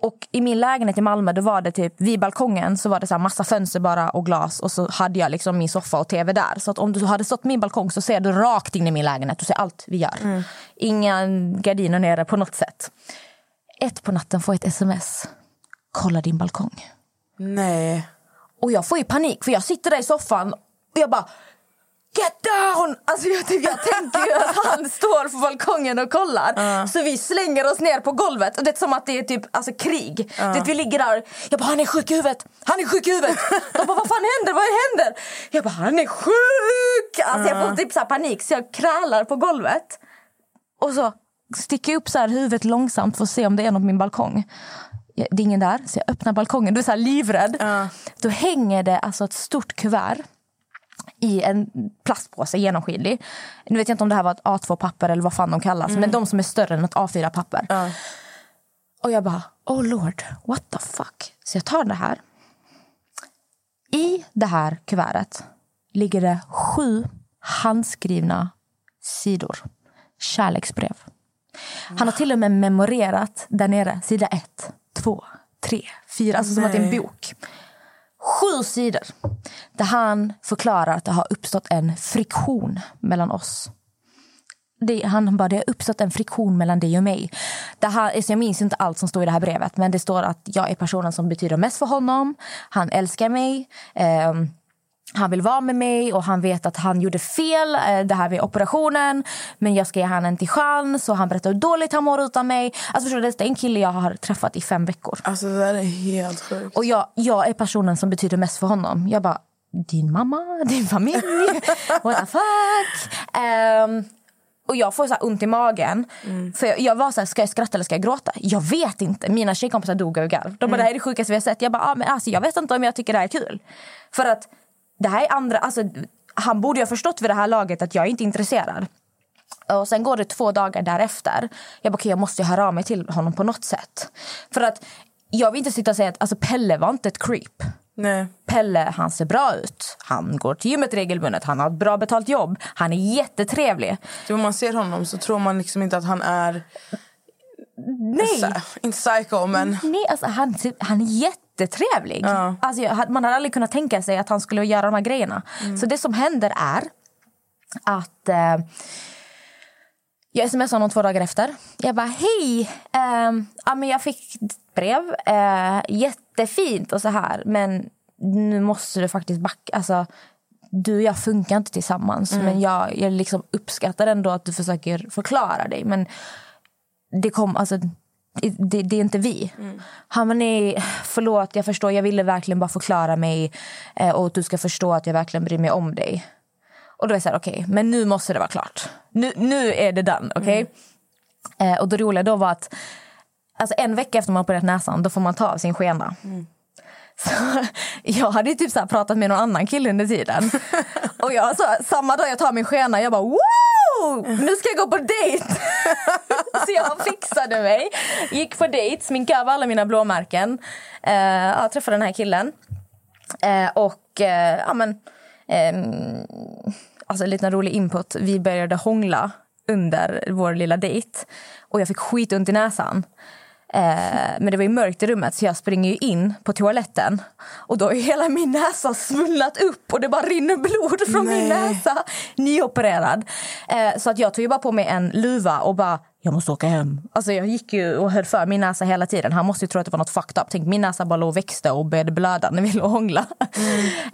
Och i min lägenhet i Malmö då var det typ vid balkongen så var det så här massa fönster bara och glas och så hade jag liksom min soffa och tv där. Så att om du hade stått min balkong så ser du rakt in i min lägenhet. Du ser allt vi gör. Inga gardiner nere på något sätt. Ett på natten får jag ett sms. Kolla din balkong. Nej. Och jag får ju panik för jag sitter där i soffan och jag bara Get down! Alltså jag, typ, jag tänker ju att han står på balkongen och kollar. Så vi slänger oss ner på golvet. Och det är som att det är typ alltså, krig. Det, är att vi ligger där. Jag bara, han är sjuk i huvudet. Han är sjuk i huvudet. De bara, vad fan händer? Vad händer? Jag bara, han är sjuk! Alltså jag får typ så panik så jag krälar på golvet. Och så sticker jag upp så här huvudet långsamt för att se om det är någon på min balkong. Det är ingen där, så jag öppnar balkongen. Du är så livrädd. Då hänger det alltså ett stort kuvert i en plastpåse, genomskinlig. Nu vet jag inte om det här var ett A2-papper eller vad fan de kallas. Men de som är större än ett A4-papper. Och jag bara, oh lord, what the fuck. Så jag tar det här. I det här kuvertet ligger det sju handskrivna sidor. Kärleksbrev. Han har till och med memorerat där nere, sida ett, två, tre, fyra. Alltså som att det är en Nej. bok. Sju sidor där han förklarar att det har uppstått en friktion mellan oss. Det, han bara, det har uppstått en friktion mellan dig och mig. Det här, alltså jag minns inte allt som står i det här brevet men det står att jag är personen som betyder mest för honom. Han älskar mig. ehm, han vill vara med mig och han vet att han gjorde fel eh, det här vid operationen. Men jag ska ge honom en till chans och han berättar hur dåligt han mår utan mig. Alltså förstår du, det är en kille jag har träffat i fem veckor. Alltså det där är helt sjukt. Och jag, jag är personen som betyder mest för honom. Jag bara, din mamma, din familj, what the fuck. Ehm, och jag får så ont i magen. För jag, jag var så här, ska jag skratta eller ska jag gråta? Jag vet inte. Mina tjejkompisar dog av garv. De bara, det här är det sjukaste vi har sett. Jag bara, ah, men alltså, jag vet inte om jag tycker det här är kul. För att det här är andra, alltså, han borde ju ha förstått vid det här laget att jag är inte intresserad. Och sen går det två dagar därefter. Jag bara, okay, jag måste höra av mig till honom på något sätt. För att jag vill inte sitta och säga att alltså, Pelle var inte ett creep. Nej. Pelle, han ser bra ut. Han går till gymmet regelbundet. Han har ett bra betalt jobb. Han är jättetrevlig. Typ om man ser honom så tror man liksom inte att han är... Nej. Inte psycho, men... Nej, alltså, han, han är jättetrevlig. Alltså, jag, man hade aldrig kunnat tänka sig att han skulle göra de här grejerna. Så det som händer är att eh, jag smsar honom två dagar efter. Jag bara, hej! ehm, ja, men jag fick ett brev. Eh, jättefint och så här. Men nu måste du faktiskt backa. Alltså, du och jag funkar inte tillsammans. Men jag, jag liksom uppskattar ändå att du försöker förklara dig. Men det kom, alltså, det, det är inte vi. Han bara, nej, förlåt, jag förstår. Jag ville verkligen bara förklara mig eh, och att du ska förstå att jag verkligen bryr mig om dig. Och då är jag så här, okej, men nu måste det vara klart. Nu, nu är det done, okej? Eh, och det roliga då var att alltså en vecka efter man har opererat näsan, då får man ta av sin skena. Så, jag hade typ så pratat med någon annan kille under tiden. Och jag, så, samma dag jag tar min skena, jag bara wow! Nu ska jag gå på dejt! så jag fixade mig, gick på dejt, sminkade av alla mina blåmärken. Eh, ja, träffade den här killen. Eh, och eh, ja men, ehm, alltså en liten rolig input. Vi började hångla under vår lilla dejt. Och jag fick skitont i näsan. Eh, men det var ju mörkt i rummet så jag springer in på toaletten. Och då är hela min näsa svullnat upp och det bara rinner blod från min Nej. näsa. Nyopererad. Eh, så att jag tog bara på mig en luva och bara jag måste åka hem. Alltså jag gick ju och höll för min näsa hela tiden. Han måste ju tro att det var något fucked up. Tänk min näsa bara låg och växte och började blöda när vi låg och hångla.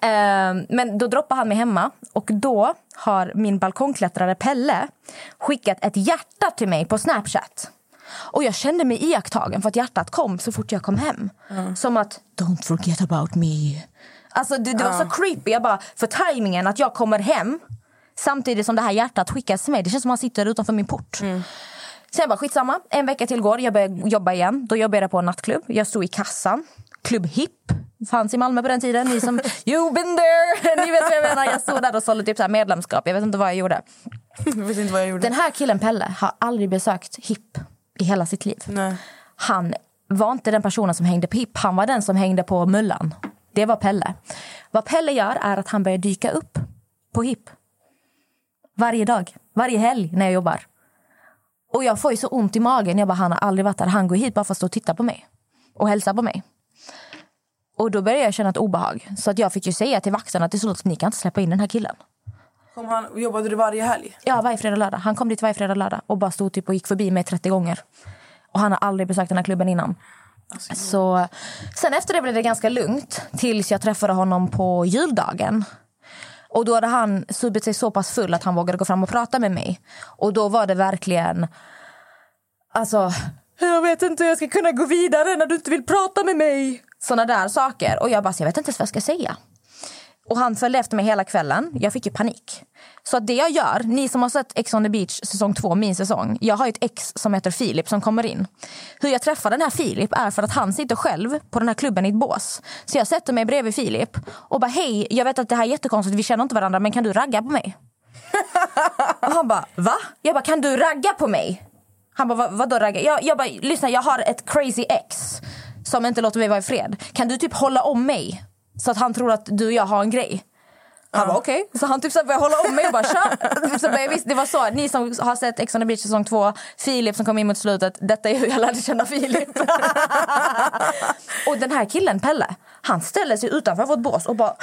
Eh, men då droppade han mig hemma och då har min balkongklättrare Pelle skickat ett hjärta till mig på Snapchat. Och jag kände mig iakttagen för att hjärtat kom så fort jag kom hem. Som att don't forget about me. Alltså det, det var så creepy. Jag bara, för tajmingen att jag kommer hem samtidigt som det här hjärtat skickas till mig. Det känns som att han sitter utanför min port. Sen jag bara skitsamma, en vecka till går, jag börjar jobba igen. Då jobbade jag på en nattklubb. Jag stod i kassan. Klubb Hipp fanns i Malmö på den tiden. Ni som, you been there! Ni vet vad jag menar. Jag stod där och sålde typ så medlemskap. Jag vet inte vad jag gjorde. Jag vet inte vad jag gjorde. Den här killen Pelle har aldrig besökt Hipp i hela sitt liv. Nej. Han var inte den personen som hängde på Hipp. Han var den som hängde på Mullan. Det var Pelle. Vad Pelle gör är att han börjar dyka upp på Hipp. Varje dag, varje helg när jag jobbar. Och jag får ju så ont i magen. Jag bara, han har aldrig varit där. Han går hit bara för att stå och titta på mig. Och hälsa på mig. Och då började jag känna ett obehag. Så att jag fick ju säga till vakterna till slut, ni kan inte släppa in den här killen. Kom han, jobbade du varje helg? Ja, varje fredag och lördag. Han kom dit varje fredag och lördag och bara stod typ och gick förbi mig 30 gånger. Och han har aldrig besökt den här klubben innan. Så, sen efter det blev det ganska lugnt tills jag träffade honom på juldagen. Och då hade han supit sig så pass full att han vågade gå fram och prata med mig. Och då var det verkligen... Alltså, jag vet inte hur jag ska kunna gå vidare när du inte vill prata med mig. Såna där saker. Och jag bara, jag vet inte ens vad jag ska säga. Och han följde efter mig hela kvällen. Jag fick ju panik. Så att det jag gör, ni som har sett Ex on the beach säsong två, min säsong. Jag har ju ett ex som heter Filip som kommer in. Hur jag träffar den här Filip är för att han sitter själv på den här klubben i ett bås. Så jag sätter mig bredvid Filip och bara hej, jag vet att det här är jättekonstigt, vi känner inte varandra men kan du ragga på mig? och han bara va? Jag bara kan du ragga på mig? Han bara, vadå ragga? Jag, jag bara, lyssna jag har ett crazy ex som inte låter mig vara i fred. Kan du typ hålla om mig? Så att han tror att du och jag har en grej. Han bara okej. Så han typ så började hålla om mig och bara kör. Så bara, jag visste, det var så. Ni som har sett Ex on the beach säsong två. Filip som kom in mot slutet. Detta är hur jag lärde känna Filip. och den här killen, Pelle. Han ställer sig utanför vårt bås och bara...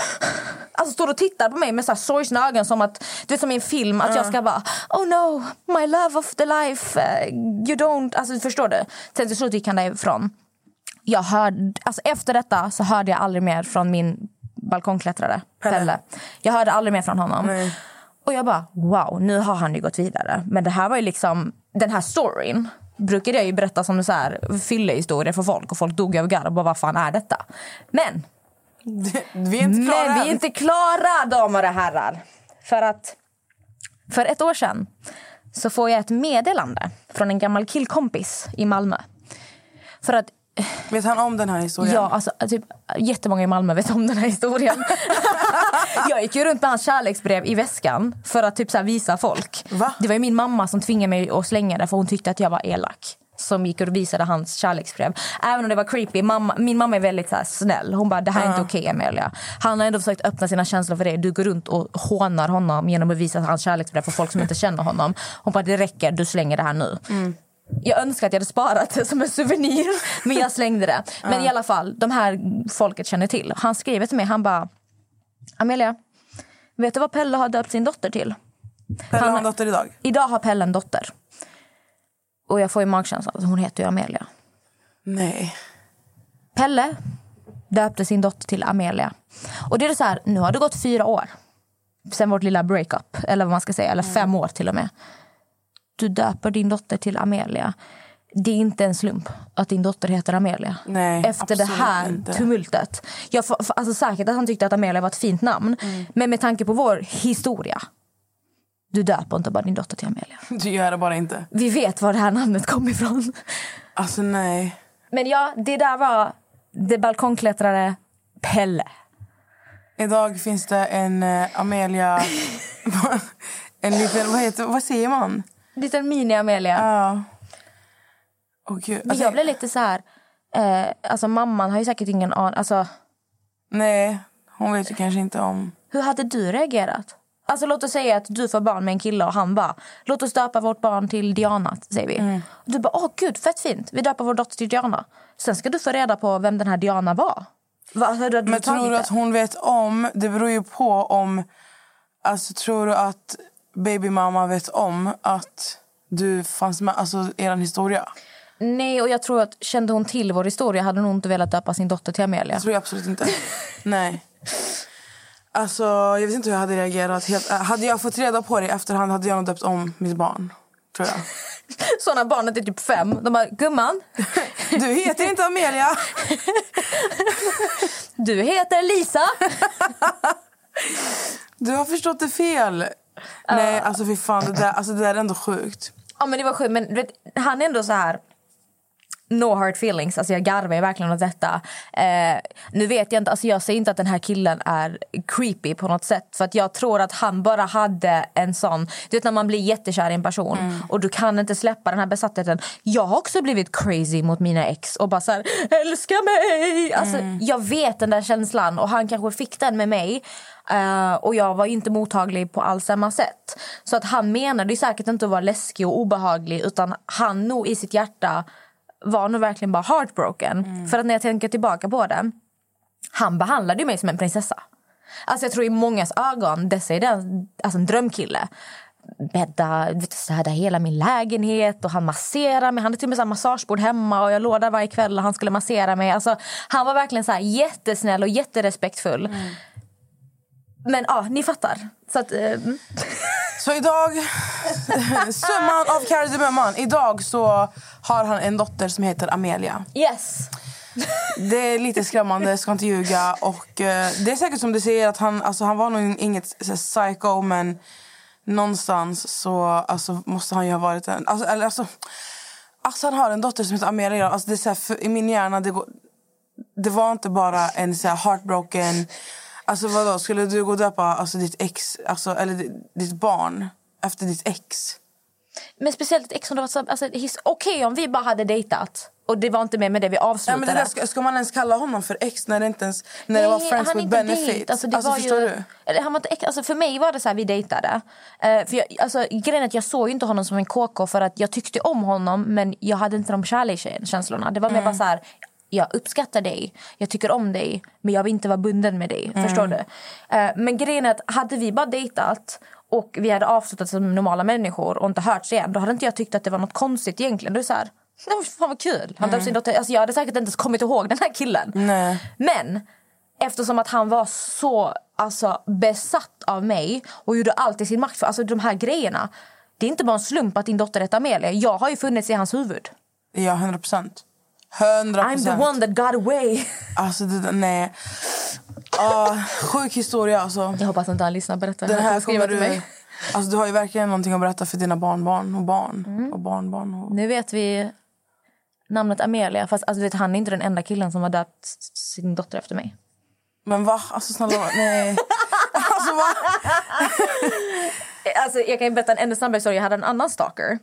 Alltså står och tittar på mig med så sorgsna ögon som att... Du som i en film att jag ska bara... Oh no, my love of the life. eh, you don't... Alltså förstår du? Sen till slut gick han därifrån jag hörde, alltså efter detta så hörde jag aldrig mer från min balkongklättrare, Pelle. Jag hörde aldrig mer från honom. Och jag bara, wow, nu har han ju gått vidare. Men det här var ju liksom, den här storyn brukade jag ju berätta som så här fyllehistoria för folk. Och folk dog av garv och bara, vad fan är detta? Men, Vi är inte klara men vi är inte klara damer och herrar. För att, för ett år sedan så får jag ett meddelande från en gammal killkompis i Malmö. För att Vet han om den här historien? Ja, alltså, typ, jättemånga i Malmö vet om den här historien. jag gick ju runt med hans kärleksbrev i väskan för att typ så visa folk. Det var min mamma som tvingade mig att slänga det för hon tyckte att jag var elak. Som gick och visade hans kärleksbrev. Även om det var creepy. Mamma, min mamma är väldigt så snäll. Hon bara, det här är inte okej Amelia. Han har ändå försökt öppna sina känslor för dig. Du går runt och hånar honom genom att visa hans kärleksbrev för folk som inte känner honom. Hon bara, det räcker. Du slänger det här nu. Jag önskar att jag hade sparat det som en souvenir, men jag slängde det. Men i alla fall, de här folket känner till. Han skriver till mig, han bara... Amelia, vet du vad Pelle har döpt sin dotter till? Pelle har en dotter idag. Idag har Pelle en dotter. Och jag får ju magkänslan, att hon heter ju Amelia. Nej. Pelle döpte sin dotter till Amelia. Och det är så här, nu har det gått fyra år. Sen vårt lilla breakup, eller vad man ska säga, eller fem år till och med. Du döper din dotter till Amelia. Det är inte en slump att din dotter heter Amelia. Nej, Efter det här inte. tumultet. Jag får, för- alltså säkert att han tyckte att Amelia var ett fint namn. Men med tanke på vår historia. Du döper inte bara din dotter till Amelia. Du gör det bara inte. Vi vet var det här namnet kom ifrån. Alltså nej. Men ja, det där var det balkongklättrare Pelle. Idag finns det en eh, Amelia... en liten... Vad, heter, vad säger man? Liten mini-Amelia. Ja. Åh gud. Men Alltså, jag blev lite så här... Eh, alltså mamman har ju säkert ingen aning. Alltså, Nej, hon vet ju kanske inte om... hur hade du reagerat? Alltså låt oss säga att du får barn med en kille och han bara låt oss döpa vårt barn till Diana, säger vi. Mm. Du bara åh gud fett fint, vi döper vår dotter till Diana. Sen ska du få reda på vem den här Diana var. Va, Men tror du att hon vet om? Det beror ju på om... Alltså tror du att babymamma vet om att du fanns med, alltså er historia? Nej, och jag tror att kände hon till vår historia hade hon inte velat döpa sin dotter till Amelia. Det tror jag absolut inte. Nej. Alltså, jag vet inte hur jag hade reagerat. Helt, äh, hade jag fått reda på det i efterhand hade jag nog döpt om mitt barn. Tror jag. Så när barnet är typ fem, de bara gumman, Du heter inte Amelia. du heter Lisa. Du har förstått det fel. Nej, alltså fy fan. Det där, alltså, det där är ändå sjukt. Ja men det var sjukt, men du vet, han är ändå så här... No hard feelings, alltså jag garvar ju verkligen åt detta. Eh, nu vet jag inte, alltså jag säger inte att den här killen är creepy på något sätt. För att jag tror att han bara hade en sån, du vet när man blir jättekär i en person och du kan inte släppa den här besattheten. Jag har också blivit crazy mot mina ex och bara så här, älska mig! Alltså jag vet den där känslan och han kanske fick den med mig. Eh, och jag var inte mottaglig på alls samma sätt. Så att han menade ju säkert inte att vara läskig och obehaglig utan han nog i sitt hjärta var nog verkligen bara heartbroken. För att när jag tänker tillbaka på det, han behandlade mig som en prinsessa. Alltså jag tror i mångas ögon, Dessa är den, alltså en drömkille. bädda, städa hela min lägenhet och han masserar mig. Han hade till och med så massagebord hemma och jag låg där varje kväll och han skulle massera mig. Alltså, han var verkligen så jättesnäll och jätterespektfull. Men ja, ni fattar. Så att, eh, mm. Så idag, summan av kardemumman. Idag så har han en dotter som heter Amelia. yes. Det är lite skrämmande, ska inte ljuga. Och, eh, det är säkert som du säger att han, alltså, han var nog inget så här, psycho men någonstans så alltså, måste han ju ha varit en... Alltså, eller, alltså, alltså, han har en dotter som heter Amelia. Alltså, det är så här, för, I min hjärna det, går, det var inte bara en så här, heartbroken... Alltså vadå, skulle du gå och döpa alltså, ditt ex, alltså, eller di- ditt barn efter ditt ex? Men speciellt ett ex som det var så, alltså, his- Okej om vi bara hade dejtat och det var inte med med det vi Ja, avslutade. men det där, ska, ska man ens kalla honom för ex när det inte ens när det var friends with inte benefit? dejt. Alltså, det alltså, var förstår ju, du? Eller, Han var inte, alltså, för mig var det så här, vi dejtade. Eh, för jag, alltså, grejen att jag såg inte honom som en KK för att jag tyckte om honom men jag hade inte de kärlekskänslorna. Det var mer bara så här, jag uppskattar dig, jag tycker om dig men jag vill inte vara bunden med dig. Förstår du? Eh, men grejen är att hade vi bara dejtat och vi hade avslutat som normala människor och inte hörts igen då hade inte jag tyckt att det var något konstigt egentligen. Det är så här, "Nej, men fan vad kul. Han dotter. Alltså, jag hade säkert inte ens kommit ihåg den här killen. Nej. Men eftersom att han var så alltså, besatt av mig och gjorde allt i sin makt för alltså, de här grejerna. Det är inte bara en slump att din dotter heter Amelia. Jag har ju funnits i hans huvud. Ja, 100 procent. 100 I'm the one that got away. Alltså, det, nej. Ah, sjuk historia. Alltså. Jag hoppas inte han lyssnar detta. Den här kommer du... mig. Alltså, du har ju verkligen någonting att berätta för dina barnbarn och barn. Mm. Och barnbarn. Och... Nu vet vi namnet Amelia. Fast alltså, vet, han är inte den enda killen som har döpt sin dotter efter mig. Men va? Alltså snälla, nej. alltså va? Alltså, jag kan berätta en ännu snabbare historia. Jag hade en annan stalker.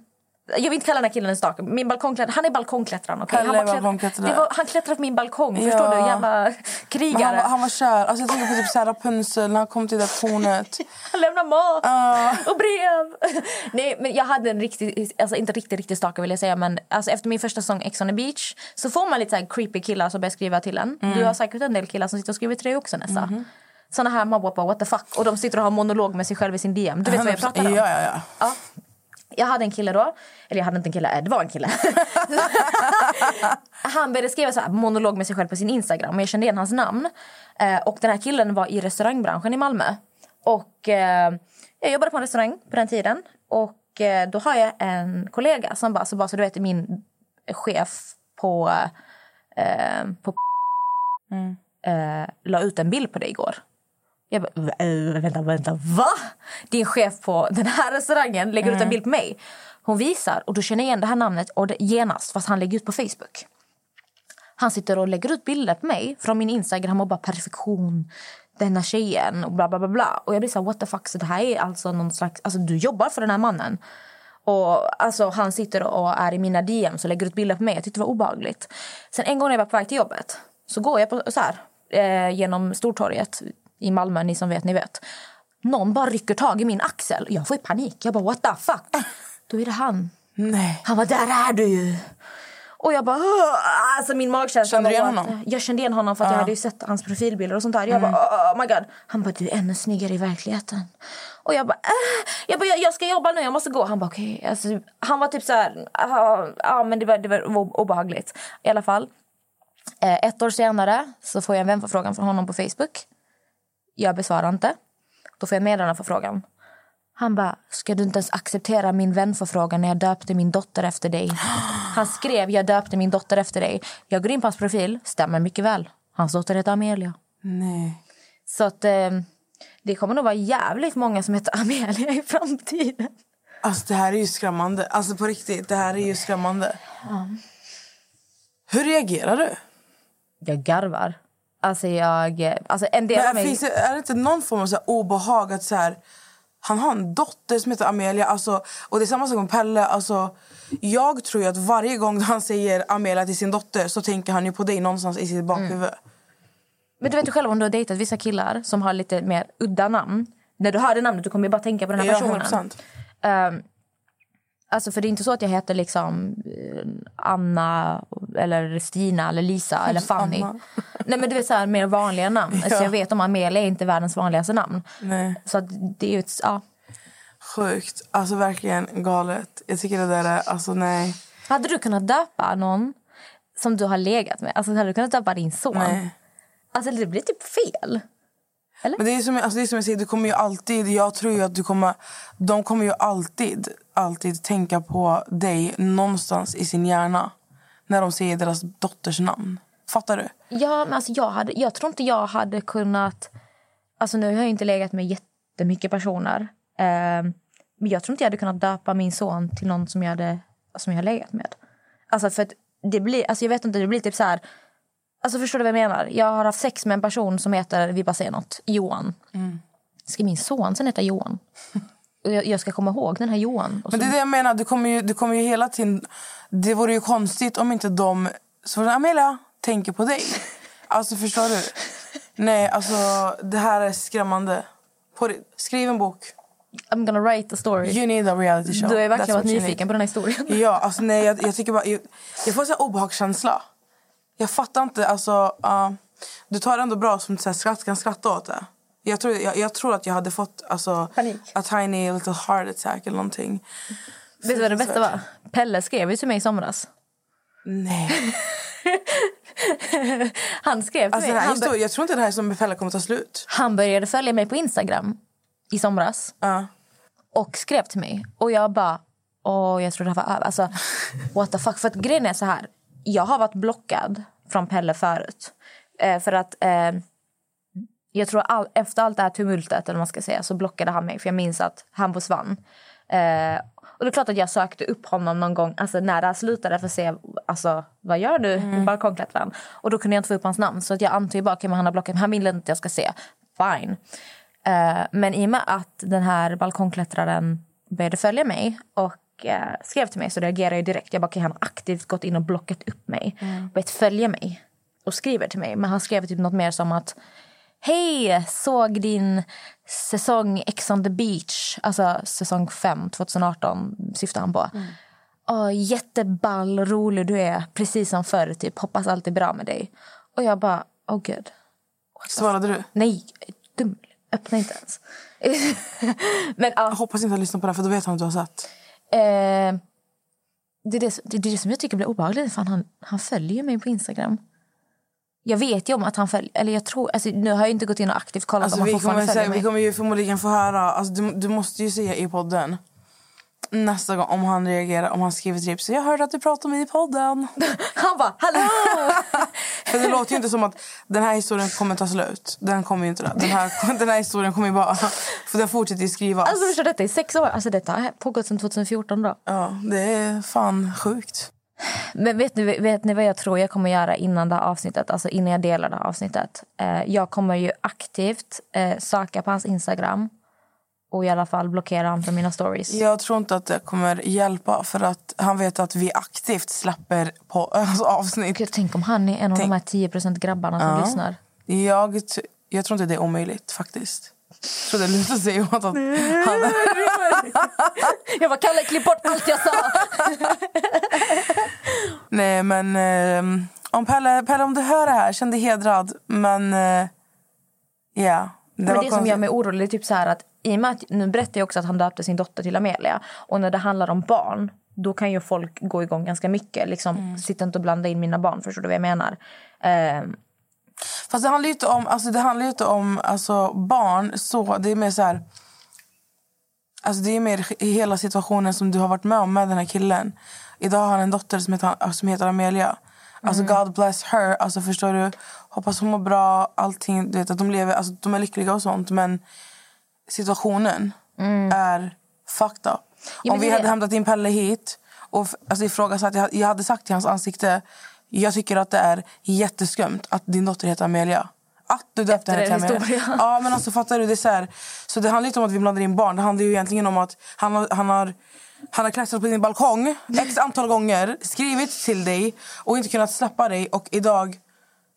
Jag vill inte kalla den här killen en stalker. Min balkongklättrare, han är balkongklättraren. Okay? Han, klätt- var, han klättrade på min balkong. Ja. Förstår du? Jävla krigare. han, var, han var kär. Alltså, jag tänker på typ så här Rapunzel när han kom till det där tornet. Han lämnar mat Ja. och brev. Nej, men jag hade en riktig, alltså inte riktigt, riktigt stalker vill jag säga. Men alltså, efter min första säsong Ex on the beach så får man lite så creepy killar som börjar skriva till en. Mm. Du har säkert en del killar som sitter och skriver till dig också Nessa. Mhm. Såna här man bara på what the fuck. Och de sitter och har monolog med sig själv i sin DM. Du vet vad jag pratar om? Ja, ja, ja. Ja. Jag hade en kille då. Eller jag hade inte en kille, eh, det var en kille. han började skriva så här, monolog med sig själv på sin Instagram. Och jag kände igen hans namn. Eh, och den här killen var i restaurangbranschen i Malmö. Och eh, jag jobbade på en restaurang på den tiden. Och eh, då har jag en kollega som bara, så bara så du vet min chef på, på eh, la ut en bild på dig igår. Jag bara, "Va- äh, vänta, vänta, va? Din chef på den här restaurangen lägger ut en bild på mig. Hon visar och då känner jag igen det här namnet och det, genast fast han lägger ut på Facebook. Han sitter och lägger ut bilder på mig från min Instagram och bara perfektion, denna tjejen och bla bla bla bla. Och jag blir så här, what the fuck, så det här är alltså någon slags, alltså du jobbar för den här mannen. Och alltså han sitter och är i mina DMs och lägger ut bilder på mig. Jag tyckte det var obehagligt. Sen en gång när jag var på väg till jobbet så går jag på, så här, eh, genom Stortorget i Malmö, ni som vet, ni vet. Någon bara rycker tag i min axel. Jag får panik. Jag bara, what the fuck? Då är det han. Nej. Han var där är du ju. Och jag bara, "Åh!" alltså min magkänsla Kände du igen honom? Jag kände igen honom för att jag hade ju sett hans profilbilder och sånt där. Jag bara, oh my god. Han bara, du är ännu snyggare i verkligheten. Och jag bara, äh. jag, bara jag, ska jobba nu, jag måste gå. Han bara, okej. Alltså, han var typ så här, "Ah, ja men det var, det var obehagligt. I alla fall. Eh, ett år senare så får jag en vänförfrågan från honom på Facebook. Jag besvarar inte. Då får jag meddelandeförfrågan. Han bara, ska du inte ens acceptera min vänförfrågan när jag döpte min dotter efter dig? Han skrev, jag döpte min dotter efter dig. Jag går in på hans profil, stämmer mycket väl. Hans dotter heter Amelia. Nej. Så att eh, det kommer nog vara jävligt många som heter Amelia i framtiden. Alltså det här är ju skrämmande. Alltså på riktigt, det här är ju skrämmande. Hur reagerar du? Jag garvar. Alltså jag, alltså en del av Men mig... finns det, är det inte någon form av så obehag att så här, han har en dotter som heter Amelia alltså, och det är samma sak med Pelle. Alltså, jag tror att varje gång han säger Amelia till sin dotter så tänker han ju på dig någonstans i sitt bakhuvud. Men du vet ju själv om du har dejtat vissa killar som har lite mer udda namn. När du hör det namnet du kommer ju bara tänka på den här Ja, personen. 100%. Um, alltså för det är inte så att jag heter liksom eh, Anna eller Stina eller Lisa eller Fanny. Anna. Nej men du vet så här mer vanliga namn. Så jag vet om Amelia är inte världens vanligaste namn. Nej. Så det är ju ett, ja. Sjukt. Alltså verkligen galet. Jag tycker det där är... Alltså nej. Hade du kunnat döpa någon som du har legat med? Alltså hade du kunnat döpa din son? Nej. Alltså det blir typ fel. Men det är som, alltså det är som jag säger, du kommer ju alltid... Jag tror ju att du kommer... De kommer ju alltid, alltid tänka på dig någonstans i sin hjärna. När de säger deras dotters namn. Fattar du? Ja, men alltså jag, hade, jag tror inte jag hade kunnat... Alltså nu har jag inte legat med jättemycket personer. Eh, men jag tror inte jag hade kunnat döpa min son till någon som jag hade som jag har legat med. Alltså för det blir, alltså jag vet inte, det blir typ så här... Alltså förstår du vad jag menar? Jag har haft sex med en person som heter, vi bara säger något, Johan. Mm. Ska min son sen heta Johan? Jag, ska komma ihåg den här Johan. Men det är det jag menar. Du kommer ju, du kommer ju hela tiden... Det vore ju konstigt om inte de... Så Amelia tänker på dig. Alltså förstår du? Nej, alltså det här är skrämmande. På, skriv en bok. I'm gonna write a story. You need a reality show. Du har verkligen varit nyfiken på den här historien. Ja, alltså nej, jag, jag tycker bara... Jag, jag får här obehagskänsla. Jag fattar inte, alltså... uh, du tar det ändå bra som du skratt, kan skratta åt det. Jag tror, jag, jag tror att jag hade fått alltså, Panik. a tiny little heart attack eller någonting. Vet du vad det bästa var? Pelle skrev ju till mig i somras. Nej. Han skrev till Alltså, mig. Han, bör- jag tror inte det här som Pelle kommer ta slut. han började följa mig på Instagram i somras. Ja. och skrev till mig. Och jag bara, åh jag tror det här var över. Alltså, what the fuck. För att grejen är så här, jag har varit blockad från Pelle förut. Eh, för att eh, jag tror all, efter allt det här tumultet eller man ska säga så blockade han mig för jag minns att han försvann. Eh, och det är klart att jag sökte upp honom någon gång alltså när det här slutade för att se alltså, vad gör du mm. balkongklättraren. Och då kunde jag inte få upp hans namn så att jag antar ju bara okay, men han har blockat mig. Han vill inte att jag ska se. Fine. Eh, men i och med att den här balkongklättraren började följa mig och eh, skrev till mig så reagerade jag direkt. Jag bara, okay, han har aktivt gått in och blockat upp mig. Mm. Börjat följa mig och skriver till mig. Men han skrev typ något mer som att Hej, såg din säsong Ex on the beach, alltså säsong 5, 2018 syftar han på. Åh, jätteball, rolig du är, precis som förr, typ. hoppas allt är bra med dig. Och jag bara, oh gud. Svarade du? Nej, dum. Öppna inte ens. Men ja, Jag hoppas inte han lyssnar på det för då vet han att du har sett. eh, det, är det, det är det som jag tycker blir obehagligt. Fan, han, han följer mig på Instagram. Jag vet ju om att han följer... Eller jag tror, alltså, nu har jag inte gått in och aktivt kollat Alltså, om han vi, fortfarande kommer, följer mig. vi kommer ju förmodligen få höra... Alltså, du, du måste ju säga i podden nästa gång om han reagerar, om han skriver tips. Jag hörde att du pratade om i podden. Han bara, hallå! För det låter ju inte som att den här historien kommer ta slut. Den kommer ju inte det. Den här, den här historien kommer ju bara... För den fortsätter ju skrivas. Alltså förstår detta i sex år. Alltså detta har pågått sedan 2014 då. Ja, det är fan sjukt. Men vet ni, vet ni vad jag tror jag kommer göra innan det avsnittet? Alltså innan jag delar det avsnittet. Eh, jag kommer ju aktivt eh, söka på hans Instagram. Och i alla fall blockera honom från mina stories. Jag tror inte att det kommer hjälpa för att han vet att vi aktivt släpper på alltså, avsnitt. Gud, tänk om han är en av Tänk- de här 10% grabbarna som Ja. lyssnar. Jag, t- jag tror inte det är omöjligt faktiskt. Tror det lutar sig åt att han... Jag bara, Kalle, klipp bort allt jag sa! Nej, men eh, om Pelle, Pelle, om du hör det här, känn dig hedrad. Men eh, ja, det Men det som gör mig orolig är typ så här att i och med att, nu berättar jag också att han döpte sin dotter till Amelia. Och när det handlar om barn, då kan ju folk gå igång ganska mycket. Liksom, Mm. Sitta inte och blanda in mina barn, förstår du vad jag menar? Eh, Fast det handlar ju inte om, alltså, det handlar inte om alltså, barn. så Det är mer så här... Alltså, det är mer i hela situationen som du har varit med om med den här killen. Idag har han en dotter som heter, som heter Amelia. Alltså God bless her. Alltså förstår du? Hoppas hon mår bra. Allting, du vet, att de lever, alltså de är lyckliga och sånt. Men situationen är fucked up. men Om vi hade hämtat in Pelle hit och alltså, ifrågasatt, jag, jag hade sagt till hans ansikte jag tycker att det är jätteskumt att din dotter heter Amelia. Att du döpte henne till en Amelia. historia. Ja, men alltså fattar du? Det är så, här, så det handlar inte om att vi blandar in barn. Det handlar ju egentligen om att han har, han har, han har klättrat på din balkong x antal gånger, skrivit till dig och inte kunnat släppa dig. Och idag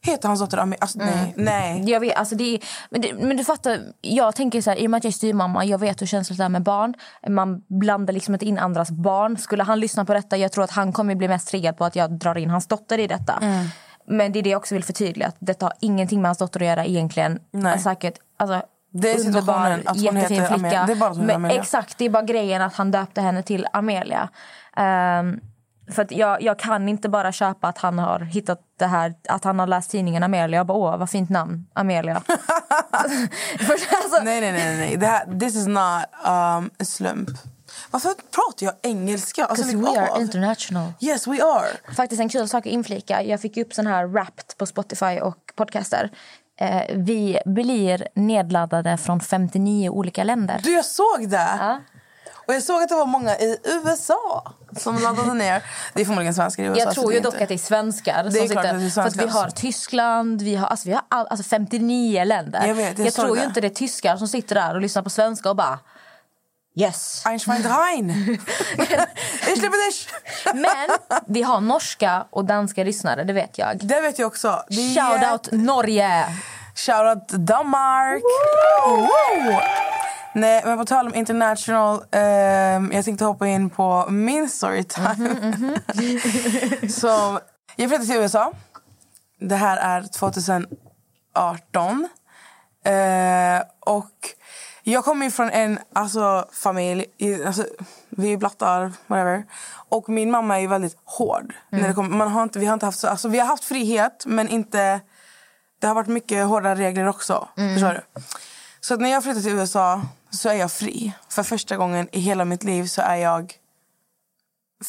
heter hans dotter Amelia. Alltså, nej, nej. Jag vet, alltså det är, men, det, men du fattar, jag tänker så här, i och med att jag är styvmamma, jag vet hur känsligt det är med barn. Man blandar liksom inte in andras barn. Skulle han lyssna på detta, jag tror att han kommer bli mest triggad på att jag drar in hans dotter i detta. Men det är det jag också vill förtydliga, att detta har ingenting med hans dotter att göra egentligen. Nej. Säkert, alltså, Det är underbar, att hon jättefin heter flicka. Amelia. Det är bara Men. Exakt, det är bara grejen att han döpte henne till Amelia. Ehm, för jag, jag kan inte bara köpa att han har hittat det här, att han har läst tidningen Amelia. Jag bara, åh vad fint namn, Amelia. Alltså, Nej, nej, nej. nej. Det här, this is not um, a slump. Varför pratar jag engelska? Alltså, Because lägg we av. are international. Yes, we are. Faktiskt en kul sak att inflika. Jag fick upp sån här Wrapped på Spotify och podcaster. Eh, vi blir nedladdade från 59 olika länder. Du, jag såg det. Och jag såg att det var många i USA som laddade ner. Det är förmodligen svenskar i USA. Jag tror ju dock inte- att det är svenskar. Det är det är för att vi svenskar. har Tyskland, vi har, alltså, vi har all, alltså 59 länder. Jag vet, jag såg tror ju inte det är tyskar som sitter där och lyssnar på svenska och bara yes. Einstein Rein. Ich liebe dich. Men vi har norska och danska lyssnare, det vet jag. Det vet jag också. Det Shout out Norge! Shout out Danmark! Woo! Nej, men på tal om international... ehm, jag tänkte hoppa in på min storytime. Mhm, Så, jag flyttade till USA. Det här är 2018. Eh, och jag kommer ju från en alltså, familj... Alltså, vi är blattar, whatever. Och min mamma är väldigt hård. När det kommer, man har inte, vi, har inte haft så, alltså, vi har haft frihet, men inte... Det har varit mycket hårda regler också. Förstår du? Så att när jag flyttade till USA så är jag fri. För första gången i hela mitt liv så är jag...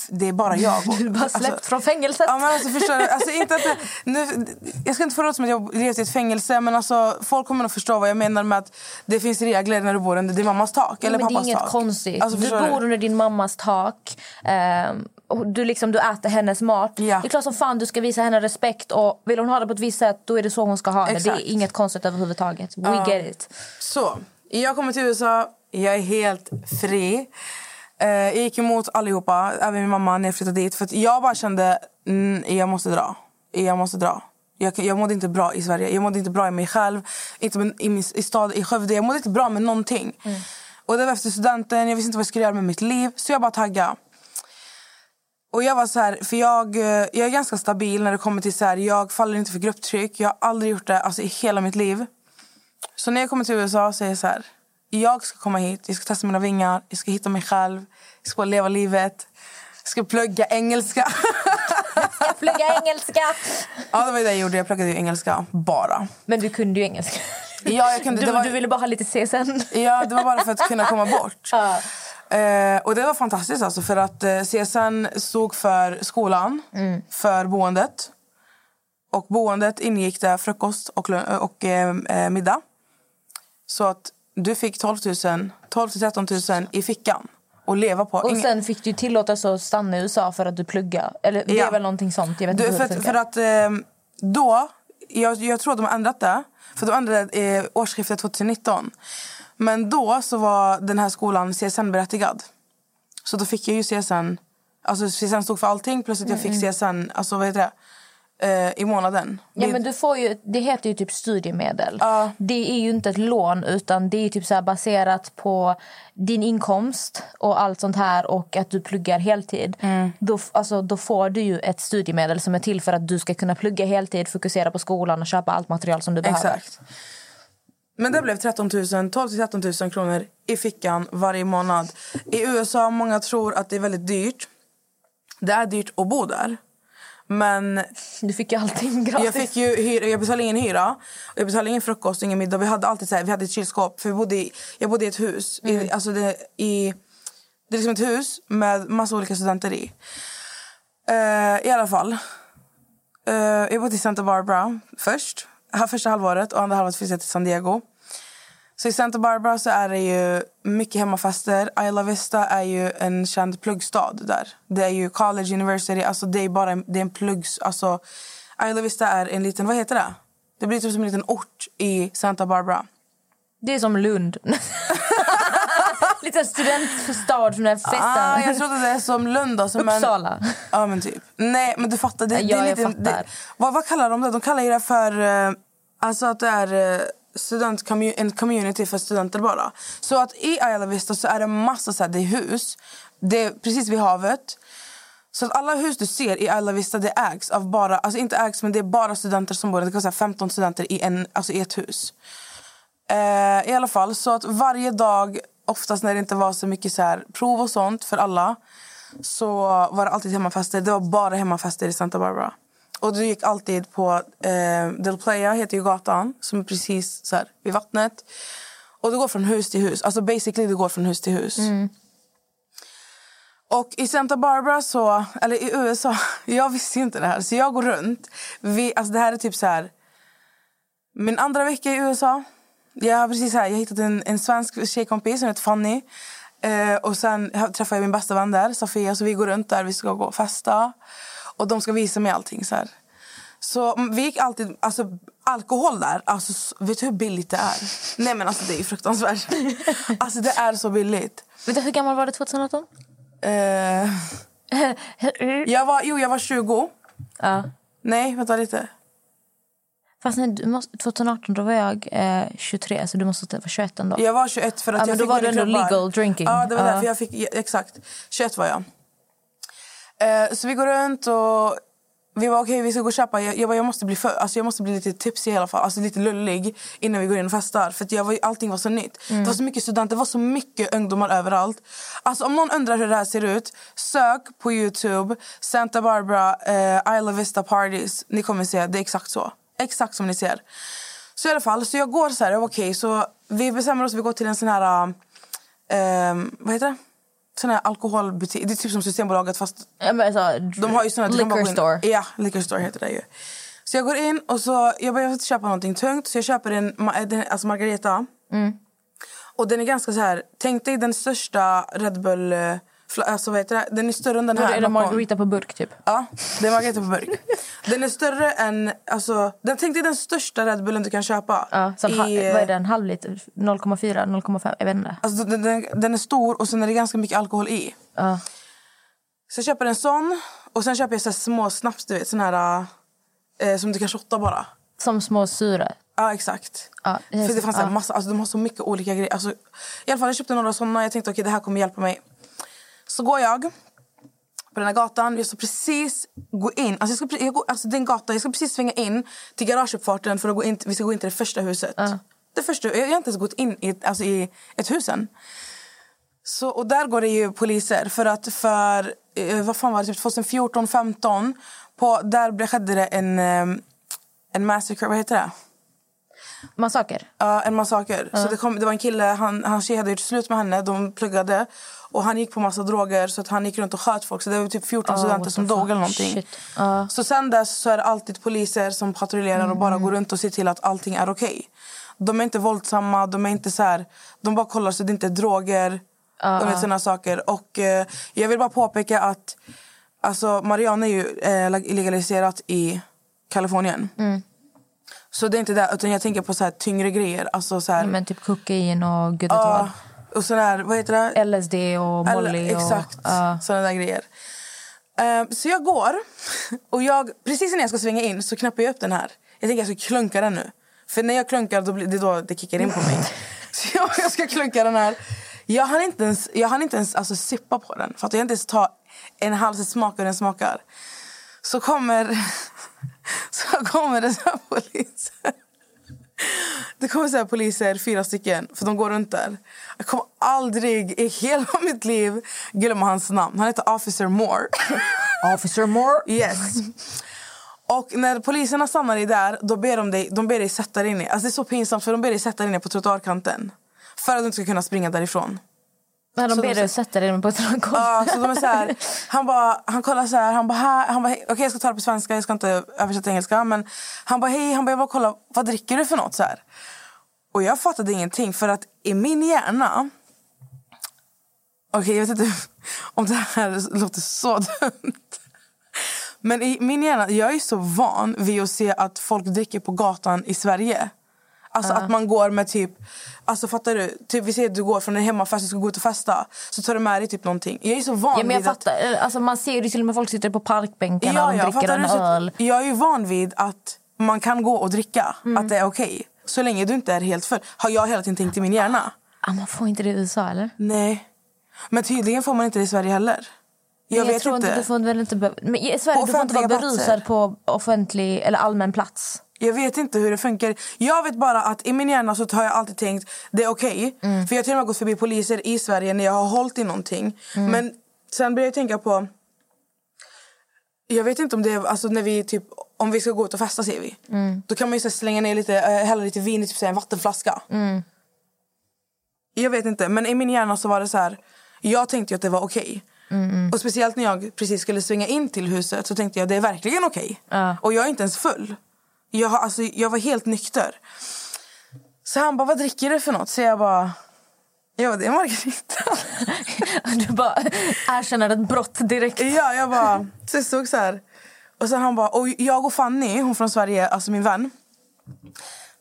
Det är bara jag. Du är bara släppt från fängelset. Ja, men alltså, förstår du? Alltså, inte att, det- nu, jag ska inte det som att jag levt i ett fängelse men alltså, folk kommer nog förstå vad jag menar med att det finns regler när du bor under din mammas tak. Eller men det är pappas inget tak. konstigt. Alltså, du bor under din mammas tak. och du, liksom, du äter hennes mat. Det är klart som fan du ska visa henne respekt. Och Vill hon ha det på ett visst sätt, då är det så hon ska ha det. Det Exakt. är inget konstigt överhuvudtaget. We Ja. get it. Så, jag kommer till USA. Jag är helt fri. Eh, jag gick emot allihopa, även min mamma, när jag flyttade dit. För att jag bara kände mm, jag måste dra. Jag måste dra. Jag, jag mådde inte bra i Sverige. Jag mådde inte bra i mig själv. Inte med, i min i stad, i Skövde. Jag mådde inte bra med någonting. Och det var efter studenten. Jag visste inte vad jag skulle göra med mitt liv. Så jag bara taggade. Och jag var så här, för jag, eh, jag är ganska stabil när det kommer till så här, jag faller inte för grupptryck. Jag har aldrig gjort det alltså, i hela mitt liv. Så när jag kommer till USA så är jag så här, jag ska komma hit, jag ska testa mina vingar, jag ska hitta mig själv, jag ska leva livet. Jag ska plugga engelska. Jag pluggar engelska. ja, det var det jag gjorde. Jag pluggade ju engelska bara. Men du kunde ju engelska. Ja, jag kunde. Du, var, du ville bara ha lite CSN. Ja, det var bara för att kunna komma bort. Eh, och det var fantastiskt alltså för att eh, CSN stod för skolan, för boendet. Och boendet ingick där frukost och, lö- och eh, eh, middag. Så att du fick 12 000, 12 till 13 000 i fickan och leva på. Och sen fick du tillåtelse att stanna i USA för att du pluggar. Eller det Ja. är väl någonting sånt. Jag vet inte Du, hur för, att, för att eh, då, jag, jag tror att de har ändrat det. För de ändrade eh, årsskiftet 2019. Men då så var den här skolan CSN-berättigad. Så då fick jag ju CSN. Alltså CSN stod för allting plus att jag fick Mm. CSN alltså, vad heter det? Eh, i månaden. Ja, Det- men du får ju, det heter ju typ studiemedel. Det är ju inte ett lån utan det är typ så baserat på din inkomst och allt sånt här och att du pluggar heltid. Mm. Då, alltså, då får du ju ett studiemedel som är till för att du ska kunna plugga heltid, fokusera på skolan och köpa allt material som du behöver. Exakt. Men det blev 13 000, 12 till 13 000 kronor i fickan varje månad. I USA många tror att det är väldigt dyrt. Det är dyrt att bo där. Men du fick ju allting gratis. Jag, fick ju hyra, jag betalade ingen hyra, jag betalade ingen frukost, ingen middag. Vi hade alltid så här, vi hade ett kylskåp. För vi bodde i, jag bodde i ett hus. I, alltså det, i, det är liksom ett hus med massa olika studenter i. Eh, I alla fall. Uh, jag bodde i Santa Barbara först. Första halvåret och andra halvåret flyttade jag till San Diego. Så i Santa Barbara så är det ju mycket hemmafester. Isla Vista är ju en känd pluggstad där. Det är ju college, university, alltså det är bara en, det är en pluggs... Alltså, Isla Vista är en liten, vad heter det? Det blir typ som en liten ort i Santa Barbara. Det är som Lund. Lite studentstad från den festen. Ah, jag trodde det är som Lund. Alltså, Uppsala. Men, ja, men typ. Nej, men du fattar. Det, Ja, det är lite, fattar. Det, vad, vad kallar de det? De kallar det för... eh, alltså att det är... eh, student en community för studenter bara. Så att i Isla Vista så är det massa så här, det är hus. Det är precis vid havet. Så att alla hus du ser i Isla Vista det ägs av bara, alltså inte ägs men det är bara studenter som bor där. Det kan vara så här 15 studenter i, en, alltså i ett hus. Eh, I alla fall, så att varje dag, oftast när det inte var så mycket så här, prov och sånt för alla så var det alltid hemmafester. Det var bara hemmafester i Santa Barbara. Och du gick alltid på eh, Del Playa, heter ju gatan, som är precis så här, vid vattnet. Och det går från hus till hus. Alltså basically det går från hus till hus. Och i Santa Barbara så, eller i USA, jag visste inte det här. Så jag går runt. Vi, alltså det här är typ så här, min andra vecka i USA. Har precis här, jag hittat en, en svensk tjejkompis som heter Fanny. Eh, och sen träffar jag min bästa vän där, Sofia. Så vi går runt där, vi ska gå och festa. Och de ska visa mig allting så här. Så mm, vi gick alltid, alltså alkohol där, alltså, vet du hur billigt det är? Nej men alltså det är fruktansvärt. alltså det är så billigt. Vet du, hur gammal var du 2018? Eh, jag var, jo jag var 20. Ja. Nej, vänta lite. Fast nej, du måste, 2018 då var jag eh, 23, så du måste vara 21 ändå. Jag var 21 för att Ja, jag men då fick var gå det ändå legal drinking. Ja, det var Ja. därför jag fick, exakt. 21 var jag. Eh, så vi går runt och vi var okej, vi ska gå och köpa. Jag, jag, bara, jag måste bli för, alltså jag måste bli lite tipsig i alla fall, alltså lite lullig innan vi går in och festar. För jag var, allting var så nytt. Mm. Det var så mycket studenter, det var så mycket ungdomar överallt. Alltså om någon undrar hur det här ser ut, sök på Youtube, Santa Barbara, eh, Isla Vista parties. Ni kommer se, det är exakt så. Exakt som ni ser. Så i alla fall, så jag går så här, okej, så vi bestämmer oss, vi går till en sån här, um, vad heter det? Sån här alkoholbutik, det är typ som Systembolaget fast Ja, men alltså, de har ju såna, liquor store. Ja, liquor store heter det ju. Så jag går in och så, jag bara, jag köpa någonting tungt så jag köper en, den- alltså Margareta. Mm. Och den är ganska så här, tänk dig den största Red Bull, eh, alltså vad heter det? Den är större än den här. är det bakom. margarita på burk typ? Ja, det är margarita på burk. Den är större än, alltså, den, tänk dig den största Red Bullen du kan köpa. Ja, som, I, eh, vad är det, en halv liter? 0,4, 0,5? Jag vet inte. Alltså, den, den, den är stor och sen är det ganska mycket alkohol i. Ja. Så jag köper en sån och sen köper jag så små snaps, du vet, sån här eh, som du kan shotta bara. Som små syre. Ja, exakt. Ja, det För det fanns ja. massa, alltså de har så mycket olika grejer. Alltså, I alla fall jag köpte några såna, jag tänkte okej det här kommer hjälpa mig. Så går jag på den här gatan, jag ska precis gå in, alltså, jag ska, pre- jag går, alltså den gatan, jag ska precis svänga in till garageuppfarten för att gå in, vi ska gå in till det första huset. Det första, jag har inte ens gått in i, alltså, i ett hus än. Så, och där går det ju poliser för att för, eh, vad fan var det, typ 2014, 15 på, där skedde det en, eh, en massacre, vad heter det? Massaker? Ja, en massaker. Så det, kom, det var en kille, han, hans tjej hade gjort slut med henne, de pluggade. Och han gick på massa droger så att han gick runt och sköt folk. Så det var typ 14 Oh, studenter what som dog eller någonting. Ja. Så sen dess så är det alltid poliser som patrullerar och bara går runt och ser till att allting är okej. De är inte våldsamma, de är inte så här, de bara kollar så det inte är droger och vet, såna saker. Och eh, jag vill bara påpeka att alltså, marijuana är ju eh, leg- legaliserat i Kalifornien. Så det är inte det, utan jag tänker på så här tyngre grejer. Alltså så här, Men typ kokain och gud vet ja, vad. Och sån här, vad heter det? LSD och Molly. Och, Exakt, ja. såna där grejer. Eh, så jag går och jag, precis innan jag ska svänga in så knappar jag upp den här. Jag tänker jag ska klunka den nu. För när jag klunkar då blir det då det kickar in på mig. så jag, jag ska klunka den här. Jag hann inte ens, jag hann inte ens alltså, sippa på den. För att jag inte ens ta en halv smak hur den smakar. Så kommer, så kommer det så här poliser. Det kommer så poliser, fyra stycken, för de går runt där. Jag kommer aldrig i hela mitt liv glömma hans namn. Han heter Officer Moore. Officer Moore? Yes. Och när poliserna stannar dig där, då ber de dig, de ber dig sätta dig ner. Alltså det är så pinsamt för de ber dig sätta dig ner på trottoarkanten. För att du inte ska kunna springa därifrån. Men de ber dig sätta dig på ett golv. Ja, så de är så här, han, bara, han kollar så här, han bara, han bara okej jag ska ta det på svenska, jag ska inte översätta engelska. Men han bara, hej, han bara, jag bara kolla, vad dricker du för något? Så här. Och jag fattade ingenting för att i min hjärna, okej jag vet inte om det här låter så dumt. Men i min hjärna, jag är så van vid att se att folk dricker på gatan i Sverige. Alltså att man går med typ, alltså fattar du? Typ vi säger att du går från en hemmafest och ska gå ut och festa. Så tar du med dig typ någonting. Jag är så van Ja, men jag vid att... fattar. Alltså, man ser ju till och med folk sitter på parkbänkarna och de dricker fattar en du? Så öl. Jag är ju van vid att man kan gå och dricka. Mm. Att det är okej. Så länge du inte är helt full. Har jag hela tiden tänkt i min hjärna. Ah, man får inte det i USA eller? Nej. Men tydligen får man inte det i Sverige heller. Jag, vet tror inte. Du får väl inte be- men I Sverige På du får inte vara berusad platser. på offentlig eller allmän plats. Jag vet inte hur det funkar. Jag vet bara att i min hjärna så har jag alltid tänkt det är okej. För jag har till och med gått förbi poliser i Sverige när jag har hållit i någonting. Men sen började jag tänka på... Jag vet inte om det är... Alltså när vi typ, om vi ska gå ut och festa ser vi. Då kan man ju slänga ner lite, äh, hälla lite vin i typ en vattenflaska. Jag vet inte, men i min hjärna så var det så här. Jag tänkte att det var okej. Och speciellt när jag precis skulle svänga in till huset så tänkte jag det är verkligen okej. Och jag är inte ens full. Jag, har, alltså, jag var helt nykter. Så han bara, vad dricker du för något? Så jag bara, ja det är Margarita. Du bara erkänner ett brott direkt. ja, jag bara, så jag stod så här. Och sen han bara, och jag och Fanny, hon från Sverige, alltså min vän.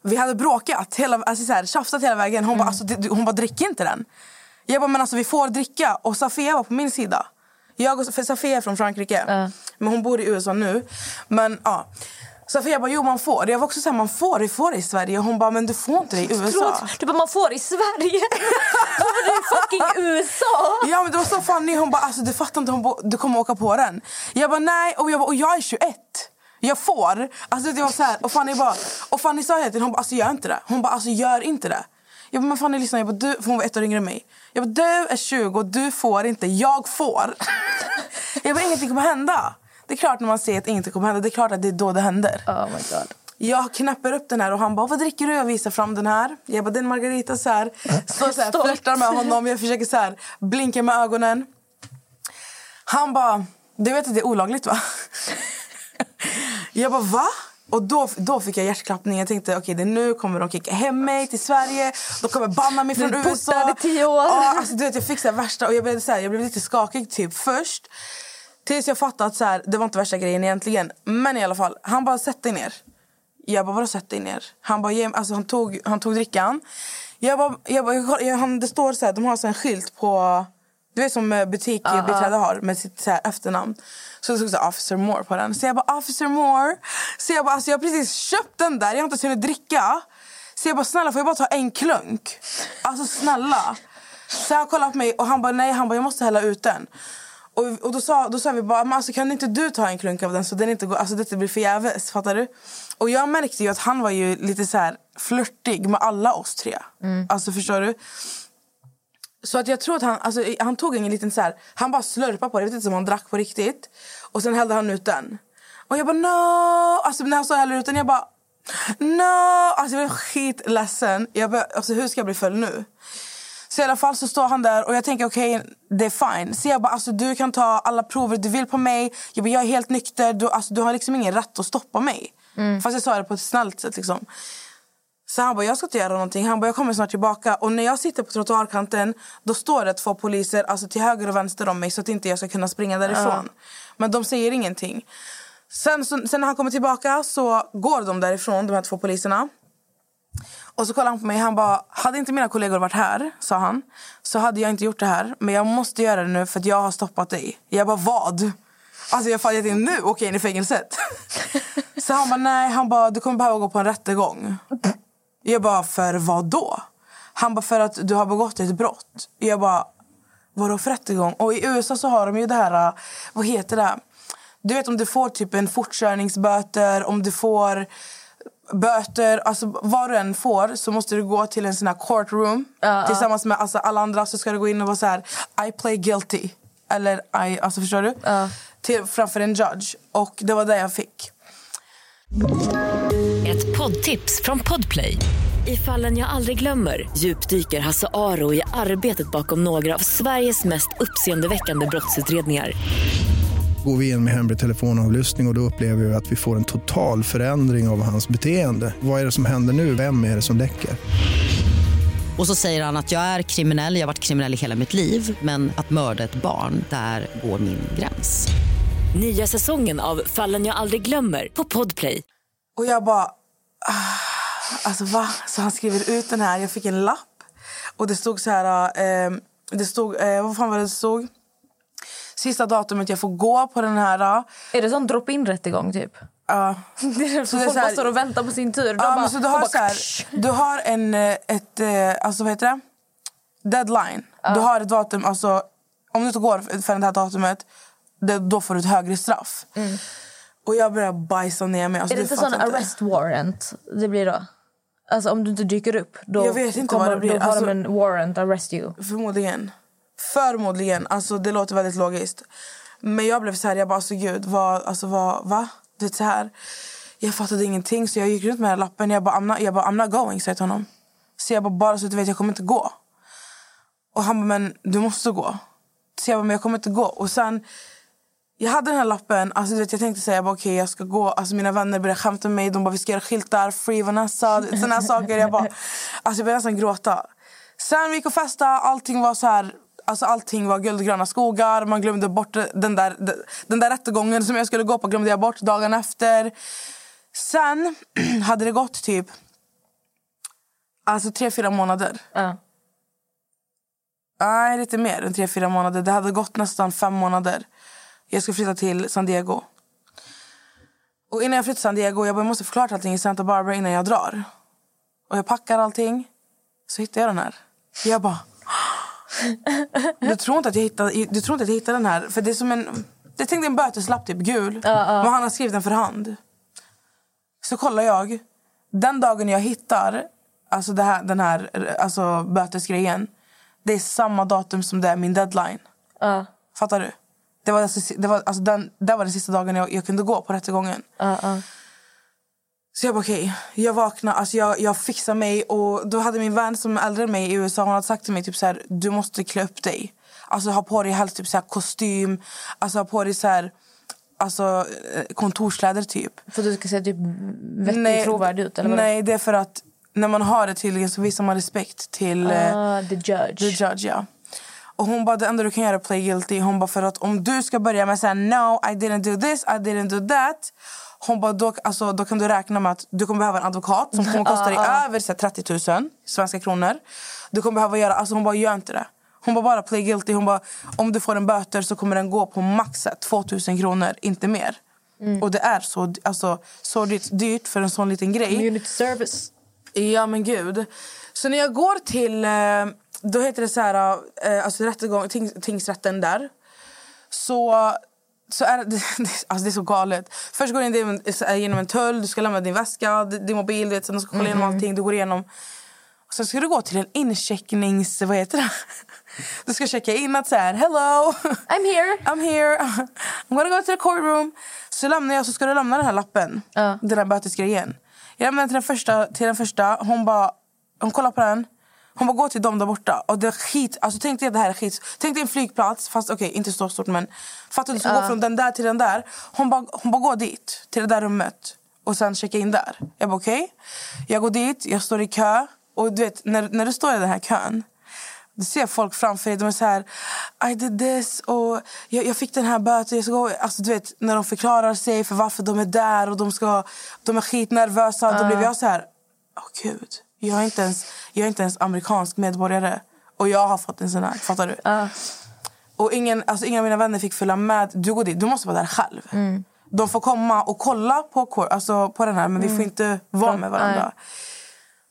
Vi hade bråkat, hela, alltså så här, tjafsat hela vägen. Hon bara, alltså, hon bara, drick inte den. Jag bara, men alltså vi får dricka. Och Safia var på min sida. Jag och, för Safia är från Frankrike. Men hon bor i USA nu. Men ja. Safia bara, jo man får. Jag var också såhär, man får det, får det i Sverige. Och hon bara, men du får inte det i USA. Du bara man får i Sverige. Kommer du i fucking USA? Ja men det var så funny. Hon bara, alltså du fattar inte, hon bara, du kommer åka på den. Jag bara, nej. Och jag, bara, och jag är 21. Jag får. Alltså det var så här, och Fanny bara, och Fanny sa hela tiden, hon bara, alltså gör inte det. Hon bara, alltså gör inte det. Jag bara, men Fanny lyssna, jag bara, du, för hon var ett år yngre än mig. Jag bara, du är 20 och du får inte, jag får. jag bara, ingenting kommer hända. Det är klart när man ser att ingenting kommer hända, det är klart att det är då det händer. Oh my god. Jag knäpper upp den här och han bara, vad dricker du? Jag visar fram den här. Jag bara, den Margarita så här. Står så här, flörtar med honom. Jag försöker så här, blinka med ögonen. Han bara, du vet att det är olagligt va? jag bara, va? Och då, då fick jag hjärtklappning. Jag tänkte, okej det är nu kommer de kicka hem mig till Sverige. De kommer banna mig Du från är borta USA. i tio år. Ja, alltså, du vet, jag fick så värsta, och jag blev, så här, jag blev lite skakig typ först. Tills jag fattade att så här, det var inte värsta grejen egentligen. Men i alla fall, han bara sätt dig ner. Jag bara, vadå sätt dig ner? Han bara, alltså han tog, han tog drickan. Jag bara, jag bara, jag, han, det står så här, de har så en skylt på, du vet som eh, butikbiträde har med sitt så här efternamn. Så det stod så här, Officer Moore på den. Så jag bara, Officer Moore. Så jag bara, alltså jag har precis köpt den där, jag har inte ens hunnit dricka. Så jag bara, snälla får jag bara ta en klunk? Alltså snälla. Så han kollade på mig och han bara, nej, han bara, jag måste hälla ut den. Och, och då, sa, då sa vi bara, men alltså, kan inte du ta en klunk av den så den inte går, alltså, det inte blir förgäves? Fattar du? Och jag märkte ju att han var ju lite så här flörtig med alla oss tre. Alltså förstår du? Så att jag tror att han, alltså, han tog en liten så här, han bara slurpade på det, jag vet inte om han drack på riktigt. Och sen hällde han ut den. Och jag bara no! Alltså när han sa häller ut den, jag bara no! Alltså jag blev skitledsen. Jag bara, alltså hur ska jag bli full nu? Så i alla fall så står han där och jag tänker okej, det är fine. Så jag bara, alltså du kan ta alla prover du vill på mig. Jag, bara, jag är helt nykter, du, alltså, du har liksom ingen rätt att stoppa mig. Fast jag sa det på ett snällt sätt liksom. Så han bara, jag ska inte göra någonting. Han bara, jag kommer snart tillbaka. Och när jag sitter på trottoarkanten, då står det två poliser alltså till höger och vänster om mig så att inte jag ska kunna springa därifrån. Men de säger ingenting. Sen, så, sen när han kommer tillbaka så går de därifrån, de här två poliserna. Och så kollade han på mig. Han bara, hade inte mina kollegor varit här, sa han, så hade jag inte gjort det här. Men jag måste göra det nu för att jag har stoppat dig. Jag bara, vad? Alltså jag fallit in nu, åker in i fängelset. så han bara, nej, han bara, du kommer behöva gå på en rättegång. Jag bara, för vad då? Han bara, för att du har begått ett brott. Jag bara, vadå för rättegång? Och i USA så har de ju det här, vad heter det? Du vet om du får typ en fortkörningsböter, om du får böter, alltså vad du än får så måste du gå till en sån här courtroom tillsammans med alltså, alla andra så ska du gå in och vara så här I play guilty. Eller I, alltså förstår du? Till, framför en judge. Och det var det jag fick. Ett poddtips från Podplay. I fallen jag aldrig glömmer djupdyker Hasse Aro i arbetet bakom några av Sveriges mest uppseendeväckande brottsutredningar. Går vi in med hemlig telefonavlyssning och, och då upplever vi att vi får en total förändring av hans beteende. Vad är det som händer nu? Vem är det som läcker? Och så säger han att jag är kriminell, jag har varit kriminell i hela mitt liv men att mörda ett barn, där går min gräns. Nya säsongen av Fallen jag aldrig glömmer på Podplay. Och jag bara... Ah, alltså va? Så han skriver ut den här. Jag fick en lapp. Och det stod så här... Eh, det stod... Eh, vad fan var det det stod? Sista datumet jag får gå på den här... Är det sån drop-in rättegång typ? Ja. Är Så det är folk bara står och väntar på sin tur. Ja, bara, så du har bara, så här, du har en, eh, ett, eh, alltså vad heter det? Deadline. Du har ett datum, alltså om du inte går för det här datumet, det, då får du ett högre straff. Och jag började bajsa ner mig. Alltså, är det inte sån arrest warrant det blir då? Alltså om du inte dyker upp, då, Jag vet inte kommer, vad det blir. då har Alltså- de en warrant arrest you. Förmodligen. Förmodligen. Alltså, det låter väldigt logiskt. Men jag blev så här, jag bara, alltså gud, vad, alltså vad, va? Du vet så här. Jag fattade ingenting så jag gick runt med den här lappen. Jag bara, I'm not, jag bara, I'm not going, sa jag till honom. Så jag bara, bara så att du vet, jag kommer inte gå. Och han bara, men du måste gå. Så jag bara, men jag kommer inte gå. Och sen, jag hade den här lappen, alltså du vet, jag tänkte säga, jag bara, okej jag ska gå. Alltså mina vänner började skämta med mig, de bara, vi ska göra skyltar, free Vanessa, sådana här saker. Jag bara, alltså jag började nästan gråta. Sen vi gick och festade, allting var så här, alltså allting var guld och gröna skogar. Man glömde bort den där, den där rättegången som jag skulle gå på, glömde jag bort dagen efter. Sen hade det gått typ, alltså tre, fyra månader. Ja. Nej, lite mer än tre, fyra månader. Det hade gått nästan fem månader. Jag ska flytta till San Diego. Och innan jag flyttar till San Diego, jag bara, jag måste förklara allting i Santa Barbara innan jag drar. Och jag packar allting. Så hittar jag den här. Jag bara... Du tror inte att jag hittade, du tror inte att jag hittade den här? För det är som en... Jag tänkte en böteslapp, typ gul. Men han har skrivit den för hand. Så kollar jag. Den dagen jag hittar alltså det här, den här alltså bötesgrejen. Det är samma datum som det är min deadline. Ja. Fattar du? Det var, alltså, det var, alltså den, det var den sista dagen jag, jag kunde gå på rättegången. Ja, ja. Så jag bara okej, jag vaknade, alltså jag, jag fixade mig och då hade min vän som är äldre än mig i USA, hon hade sagt till mig typ så här, du måste klä upp dig. Alltså ha på dig helst typ så här kostym, alltså ha på dig så här, alltså eh, kontorskläder typ. För du ska se typ vettig trovärdig ut? Eller nej, det är för att när man har det tydligen så visar man respekt till Ah, the judge. the judge. Ja. Och hon bara, det enda du kan göra är play guilty. Hon bara, för att om du ska börja med säga no, I didn't do this, I didn't do that. Hon bara, då, alltså, då kan du räkna med att du kommer behöva en advokat som kommer kosta dig över så här, 30 000 svenska kronor. Du kommer behöva göra, alltså hon bara, gör inte det. Hon bara, bara play guilty. Hon bara, om du får en böter så kommer den gå på max 2 000 kronor, inte mer. Och det är så, alltså, så dyrt, dyrt för en sån liten grej. Community service. Ja men gud. Så när jag går till, eh, då heter det så här, eh, alltså rättegång, ting, tingsrätten där. Så, så är det, alltså det är så galet. Först går du in genom, en tull, du ska lämna din väska, din mobil, du vet, sen ska kolla igenom allting. Du går igenom. Och sen ska du gå till en inchecknings... Vad heter det? Du ska checka in att så här, hello, I'm here. I'm here, I'm gonna go to the courtroom. Så lämnar jag, så ska du lämna den här lappen, Ja. den här bötesgrejen. Jag lämnar den till den första, till den första. Hon bara, hon kollar på den. Hon bara, gå till dem där borta. Och det är skit, alltså tänk dig att det här är skit. Tänk dig en flygplats, fast okej, inte så stort men. Fattar du? Du ska gå från den där till den där. Hon bara, hon bara, gå dit, till det där rummet. Och sen checka in där. Jag bara, okej. Jag går dit, jag står i kö. Och du vet, när, när du står i den här kön. Du ser folk framför dig, de är så här I did this och jag, jag fick den här böten. Jag ska gå. Alltså, du vet, när de förklarar sig för varför de är där och de, ska, de är skitnervösa. Då blev jag så här, åh gud. Jag är, inte ens, jag är inte ens amerikansk medborgare. Och jag har fått en sån här. Fattar du? Och ingen, alltså, ingen av mina vänner fick följa med. Du går dit, du måste vara där själv. De får komma och kolla på, kor- alltså, på den här men vi får inte vara med varandra.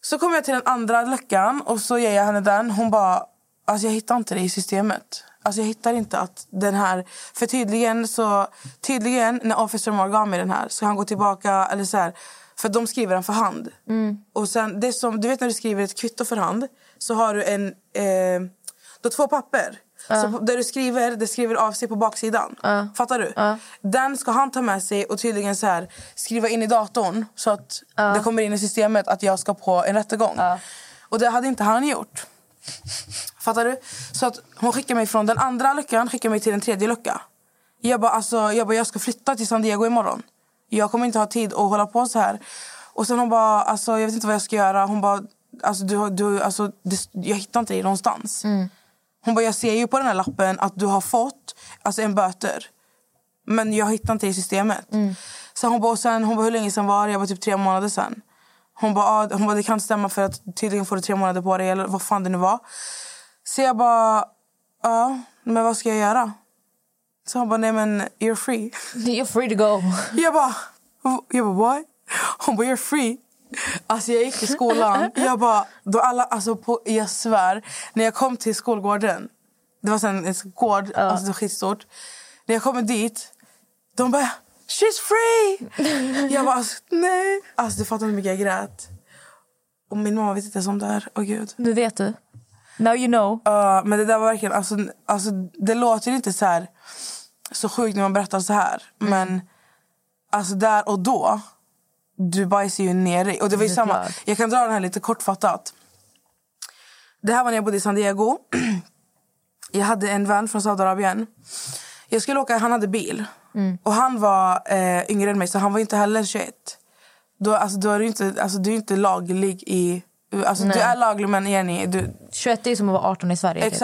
Så kommer jag till den andra luckan och så ger jag henne den. Hon bara, alltså jag hittar inte det i systemet. Alltså jag hittar inte att den här... För tydligen så... Tydligen när Officer Moore gav mig den här så han gå tillbaka eller så här. För de skriver den för hand. Och sen det som, du vet när du skriver ett kvitto för hand så har du en... Eh, du har två papper. Så på- där du skriver, det skriver av sig på baksidan. Fattar du? Den ska han ta med sig och tydligen så här, skriva in i datorn så att det kommer in i systemet att jag ska på en rättegång. Och det hade inte han gjort. Fattar du? Så att hon skickar mig från den andra luckan skickar mig till den tredje lucka. Jag bara, alltså, jag bara, jag ska flytta till San Diego imorgon. Jag kommer inte ha tid att hålla på så här. Och sen hon bara, alltså, jag vet inte vad jag ska göra. Hon bara, alltså, du, du, alltså, det, jag hittar inte dig någonstans. Hon bara, jag ser ju på den här lappen att du har fått alltså, en böter. Men jag hittar inte det i systemet. Så hon bara, och sen, hon bara, hur länge sedan var det? Jag var typ tre månader sedan. Hon bara, ah, hon bara, det kan inte stämma för att tydligen får du tre månader på dig. Eller vad fan det nu var. Så jag bara, ja, men vad ska jag göra? Så hon bara, nej men you're free. You're free to go. Jag bara, jag bara what? Hon bara, you're free. Alltså jag gick till skolan. Jag bara, då alla, alltså på, jag svär. När jag kom till skolgården. Det var sen en gård, alltså det var skitstort. När jag kommer dit, de bara, She's free! jag bara, alltså, nej. Alltså, du fattar hur mycket jag grät. Och min mamma vet inte ens om det här. Åh gud. Nu vet du. Now you know. Ja, men det där var verkligen... Alltså, alltså, det låter inte så här så sjukt när man berättar så här. Mm. Men alltså där och då, du bajsar ju ner dig. Och det var ju Det samma. klart. Jag kan dra den här lite kortfattat. Det här var när jag bodde i San Diego. Jag hade en vän från Saudiarabien. Jag skulle åka, han hade bil. Mm. Och han var eh, yngre än mig, så han var inte heller 21. Då, alltså, då är du inte, alltså, du är inte laglig i... Alltså, du är laglig, men Jenny, du, 21 är som att vara 18 i Sverige. typ.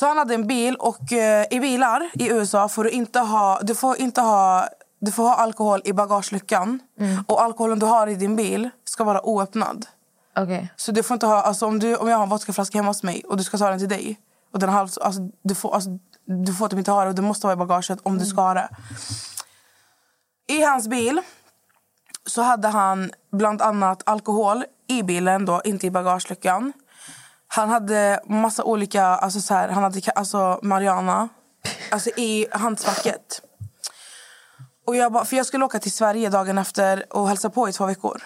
Så han hade en bil och eh, i bilar i USA får du inte ha, du får inte ha, du får ha alkohol i bagageluckan. Mm. Och alkoholen du har i din bil ska vara oöppnad. Okej. Så du får inte ha, alltså om, du, om jag har en vodkaflaska hemma hos mig och du ska ta den till dig. Och den halv- alltså, du, får, alltså, du får typ inte ha det och det måste vara i bagaget om du ska ha det. I hans bil så hade han bland annat alkohol i bilen, då, inte i bagageluckan. Han hade massa olika, alltså så här, han hade alltså marijuana alltså i handskfacket. Och jag, bara, för jag skulle åka till Sverige dagen efter och hälsa på i två veckor.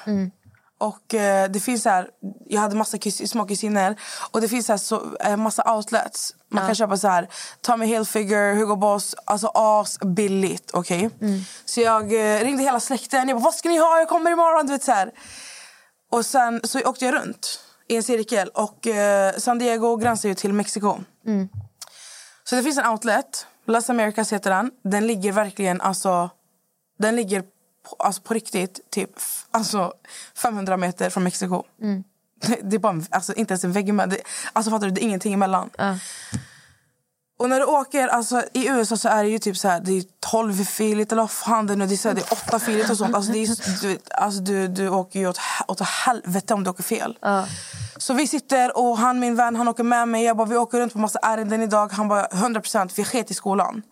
Och eh, det finns här, jag hade massa kus, små kusiner och det finns här, så, eh, massa outlets. Man Ja. kan köpa så här Tommy Hilfiger, Hugo Boss, alltså asbilligt. okej? Så jag eh, ringde hela släkten. Jag bara, vad ska ni ha? Jag kommer imorgon. Du vet, så här. Och sen så åkte jag runt i en cirkel. Och eh, San Diego gränsar ju till Mexiko. Så det finns en outlet, Las Americas heter den. Den ligger verkligen, alltså, den ligger på, alltså på riktigt typ alltså 500 meter från Mexiko. Det, det är bara, alltså, inte ens en vägg med. Det, alltså fattar du, det är ingenting emellan. Och när du åker, alltså i USA så är det ju typ så här, det är 12 filigt eller vad fan det är nu, det är, så här, det är 8 filigt och sånt. Alltså, det är, du, alltså du, du åker ju åt, åt helvete om du åker fel. Så vi sitter och han min vän han åker med mig. Jag bara, vi åker runt på massa ärenden idag. Han bara 100% vi sket i skolan.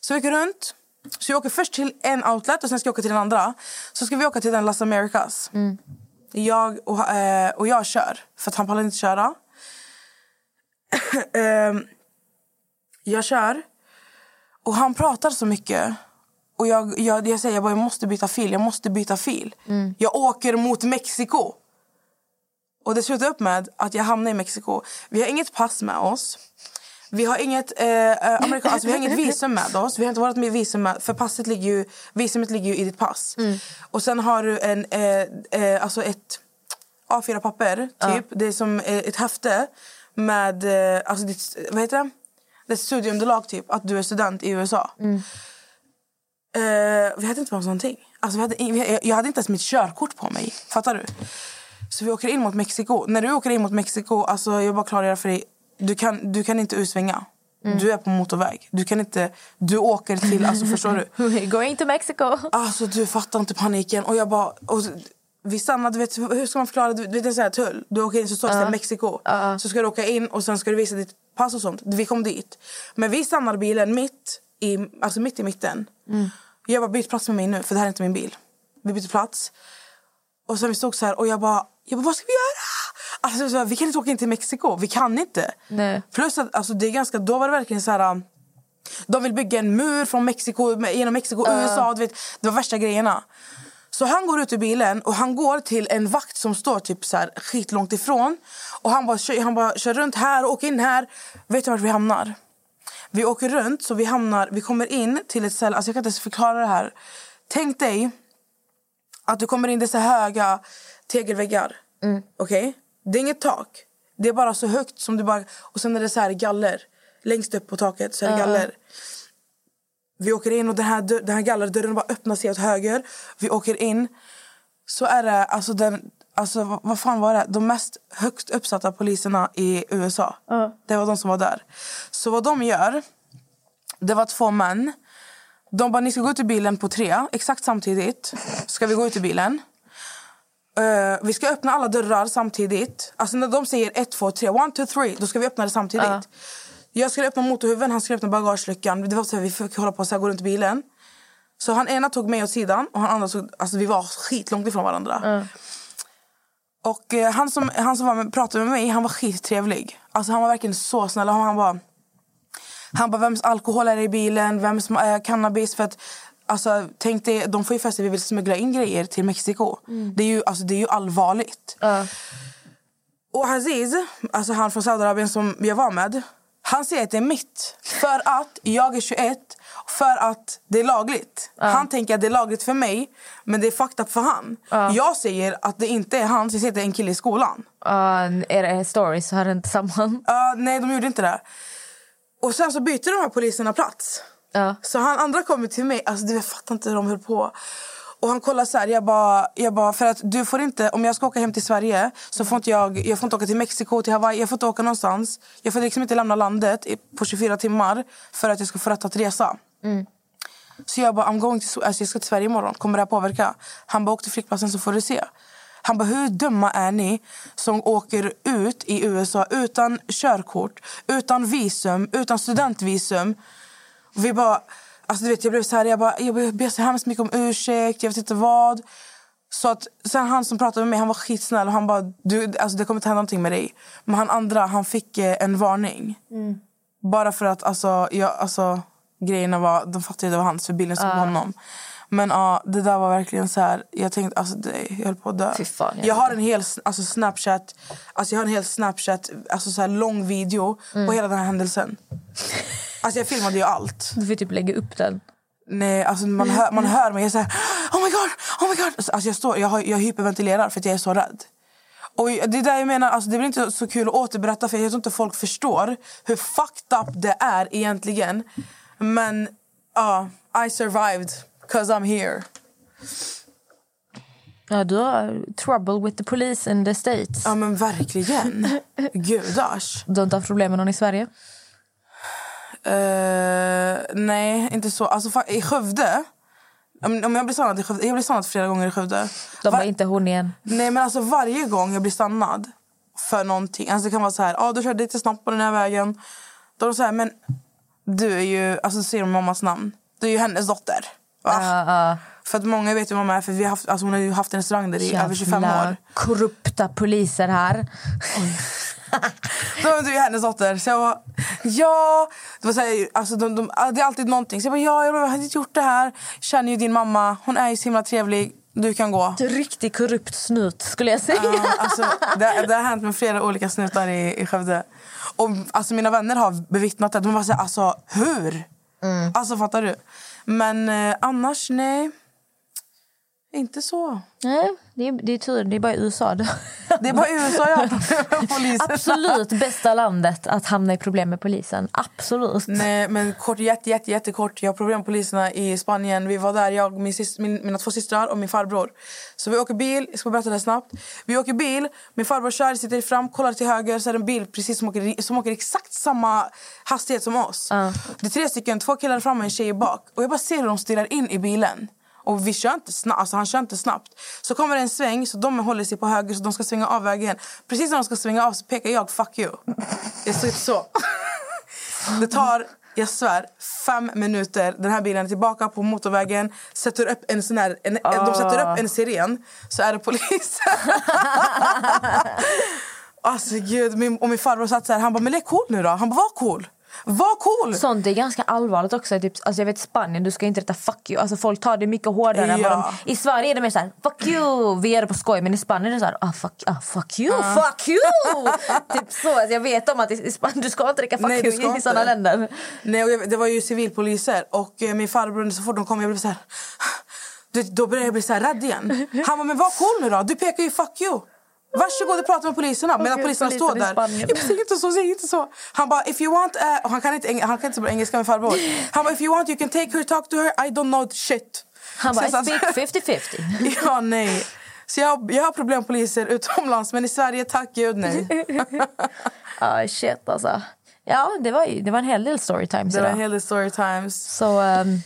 Så vi åker runt. Så jag åker först till en outlet och sen ska jag åka till den andra. Så ska vi åka till den Las Americas. Jag och, eh, och jag kör, för att han pallar inte köra. Jag kör. Och han pratar så mycket. Och jag, jag, jag säger bara, jag måste byta fil. Jag måste byta fil. Jag åker mot Mexiko. Och det slutar upp med att jag hamnar i Mexiko. Vi har inget pass med oss. Vi har inget, eh, eh, amerikan, alltså, vi har inget visum med oss. Vi har inte varit med visum med, för passet ligger ju, visumet ligger ju i ditt pass. Och sen har du en, eh, eh, alltså ett A4-papper, typ. Det är som eh, ett häfte med, eh, alltså ditt, vad heter det? Ett studieunderlag, typ. Att du är student i USA. Eh, vi hade inte med oss någonting. Alltså, vi hade, vi- jag- hade inte ens mitt körkort på mig. Fattar du? Så vi åker in mot Mexiko. När du åker in mot Mexiko, alltså jag bara klargör för dig. Du kan, du kan inte utsvänga. Du är på motorväg. Du kan inte... Du åker till... Alltså förstår du? Going to Mexico. Alltså du fattar inte paniken. Och jag bara... Och vi stannade, vet, hur ska man förklara? Du vet, det är så här tull. Du åker in så står det här Mexiko. Så ska du åka in och sen ska du visa ditt pass och sånt. Vi kom dit. Men vi stannade bilen mitt i, alltså mitt i mitten. Jag bara, byt plats med mig nu för det här är inte min bil. Vi bytte plats. Och sen vi stod så här och jag bara, jag bara vad ska vi göra? Alltså, så här, vi kan inte åka in till Mexiko. Vi kan inte. Nej. Plus att alltså, det är ganska, då var det verkligen så här... um, De vill bygga en mur från Mexiko, genom Mexiko och USA. Du vet, det var värsta grejerna. Så han går ut ur bilen och han går till en vakt som står typ så här skitlångt ifrån. Och han bara, han bara kör runt här och åker in här. Vet du vart vi hamnar? Vi åker runt så vi hamnar, vi kommer in till ett ställe, alltså jag kan inte ens förklara det här. Tänk dig att du kommer in, det är så höga tegelväggar. Okej? Det är inget tak. Det är bara så högt som du bara... Och sen är det så här galler. Längst upp på taket så är det galler. Vi åker in och den här, den här gallerdörren bara sig åt höger. Vi åker in. Så är det, alltså den... Alltså vad- fan var det? De mest högst uppsatta poliserna i USA. Det var de som var där. Så vad de gör, det var två män. De bara, ni ska gå ut ur bilen på tre, exakt samtidigt. Ska vi gå ut ur bilen. Eh, vi ska öppna alla dörrar samtidigt. Alltså när de säger ett, två, tre, one, two, three, då ska vi öppna det samtidigt. Jag skulle öppna motorhuven, han skulle öppna bagageluckan. Det var så här, vi fick hålla på så här, gå runt bilen. Så han ena tog mig åt sidan och han andra tog, alltså vi var skitlångt ifrån varandra. Och eh, han som, han som var med, pratade med mig, han var skittrevlig. Alltså han var verkligen så snäll. Han, han bara, han bara, vems alkohol är det i bilen? Vems eh, cannabis? För att, Alltså, tänk dig, de får ju för sig att vi vill smuggla in grejer till Mexiko. Det, är ju, alltså, det är ju allvarligt. Och Aziz, alltså han från Saudiarabien som jag var med, han säger att det är mitt. För att jag är 21, för att det är lagligt. Han tänker att det är lagligt för mig, men det är fucked up för han. Jag säger att det inte är han, så jag säger att det är en kille i skolan. Uh, det stories hör inte samman? Ja, nej, de gjorde inte det. Och sen så byter de här poliserna plats. Så han andra kommer till mig. Alltså, du, jag fattar inte hur de höll på. Och han kollar så här, jag bara, jag bara, för att du får inte, om jag ska åka hem till Sverige så får inte jag, jag får inte åka till Mexiko, till Hawaii, jag får inte åka någonstans. Jag får liksom inte lämna landet på 24 timmar för att jag ska få rätt att resa. Så jag bara, I'm going to, alltså jag ska till Sverige imorgon, kommer det här påverka? Han bara, åk till flygplatsen så får du se. Han bara, hur dumma är ni som åker ut i USA utan körkort, utan visum, utan studentvisum? Och vi bara, alltså du vet, jag blev så här, jag bara, jag ber så hemskt mycket om ursäkt, jag vet inte vad. Så att sen han som pratade med mig, han var skitsnäll och han bara, du, alltså det kommer inte hända någonting med dig. Men han andra, han fick eh, en varning. Bara för att alltså, jag, alltså, grejerna var, de fattade att det var hans för bilen stod på Ja. honom. Men ja, det där var verkligen så här, jag tänkte alltså det, jag höll på att dö. Fan, jag jag har en hel alltså, Snapchat, alltså jag har en hel Snapchat, alltså så här lång video på hela den här händelsen. Alltså jag filmade ju allt. Du får typ lägga upp den. Nej, alltså man hör, man hör mig. Jag säger oh my god, oh my god. Alltså jag, står, jag, har, jag hyperventilerar för att jag är så rädd. Och det är där jag menar, alltså det blir inte så kul att återberätta för jag tror inte folk förstår hur fucked up det är egentligen. Men ja, I survived, cause I'm here. Ja, du har trouble with the police in the States. Ja men verkligen. Gudars. Du har inte haft problem med någon i Sverige? Eh, nej, inte så. Alltså i Skövde, om, jag blir stannad i Skövde, jag blir stannad flera gånger i Skövde. De Va- var inte hon igen. Nej men alltså varje gång jag blir stannad för någonting, alltså det kan vara så här, ah, du körde lite snabbt på den här vägen. Då är de så här, men du är ju, alltså ser de mammas namn, du är ju hennes dotter. Va? För att många vet ju vem mamma är för vi har haft, alltså hon har ju haft en restaurang där i över 25 Jävla år. korrupta poliser här. Då är du ju hennes dotter. Så jag bara, ja. Det, var så här, alltså de, de, det är alltid någonting. Så jag bara, ja jag hade inte gjort det här. Känner ju din mamma, hon är ju så himla trevlig. Du kan gå. Du är riktigt korrupt snut skulle jag säga. Ja, alltså, det, det har hänt med flera olika snutar i, i Skövde. Och alltså, mina vänner har bevittnat det. De bara säger alltså hur? Alltså fattar du? Men eh, annars nej. Inte så. Nej, det är, det är tur. Det är bara USA. då. Det är bara USA jag har problem med polisen. Absolut bästa landet att hamna i problem med polisen. Absolut. Nej, men kort, jätte, jätte, jättekort. Jag har problem med poliserna i Spanien. Vi var där, jag, min syster, min, mina två systrar och min farbror. Så vi åker bil, jag ska berätta det snabbt. Vi åker bil, min farbror kör, sitter fram, kollar till höger så är det en bil precis som åker, som åker exakt samma hastighet som oss. Det är tre stycken, två killar fram och en tjej bak. Och jag bara ser hur de stirrar in i bilen. Och vi kör inte snabbt, alltså han kör inte snabbt. Så kommer det en sväng, så de håller sig på höger så de ska svänga av vägen. Precis när de ska svänga av så pekar jag fuck you. Jag ser så. Det tar, jag svär, fem minuter. Den här bilen är tillbaka på motorvägen. Sätter upp en sån här, en, De sätter upp en siren, så är det polisen. alltså gud, min, och min farbror satt så här, han bara, men lek cool nu då. Han bara, var cool. Var cool. Sånt är ganska allvarligt också. Typ, alltså jag vet Spanien, du ska inte rätta fuck you. Alltså folk tar det mycket hårdare än vad Ja. de... I Sverige är det mer såhär, fuck you! Vi gör det på skoj. Men i Spanien är det såhär, ah, fuck, ah, fuck you, Ah. fuck you! typ så. Alltså jag vet om att i i Spanien, du ska inte dricka fuck Nej, you i inte. såna länder. Nej, och jag, det var ju civilpoliser. Och eh, min farbror, så fort de kom, jag blev så här... Du, då började jag bli så här rädd igen. Han bara, men var cool nu då. Du pekar ju fuck you. Varsågod och prata med poliserna. Medan Gud, poliserna polisen står där. Jag inte så, säg inte så. Han bara, if you want... och han kan inte, han kan inte så bra engelska med farbror. Han bara, if you want you can take her, talk to her. I don't know shit. Han bara, I speak 50-50. Ja, nej. Så jag, jag har problem med poliser utomlands, men i Sverige, tack gud nej. Ah, shit alltså. Ja, det var, det var en hel del storytimes Det var idag. en hel del story times. Så ehm,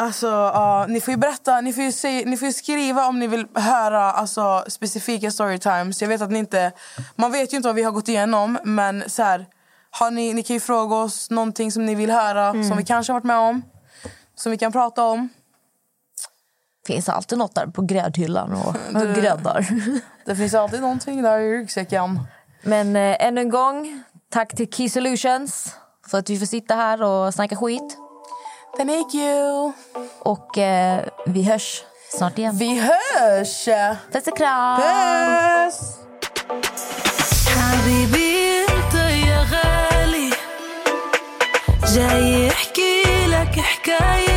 Alltså, ja, ni får ju berätta, ni får ju, se, ni får skriva om ni vill höra alltså, specifika storytimes. Jag vet att ni inte, man vet ju inte vad vi har gått igenom, men så här, har ni, ni kan ju fråga oss någonting som ni vill höra, som vi kanske har varit med om, som vi kan prata om. finns alltid något där på gräddhyllan och, och Du- gräddar. Det finns alltid någonting där i ryggsäcken. Men eh, ännu en gång, tack till Key Solutions för att vi får sitta här och snacka skit. Thank you. Och eh, vi hörs snart igen. Vi hörs! Puss och kram! Puss! حبيبي انت يا غالي جاي يحكي لك حكاية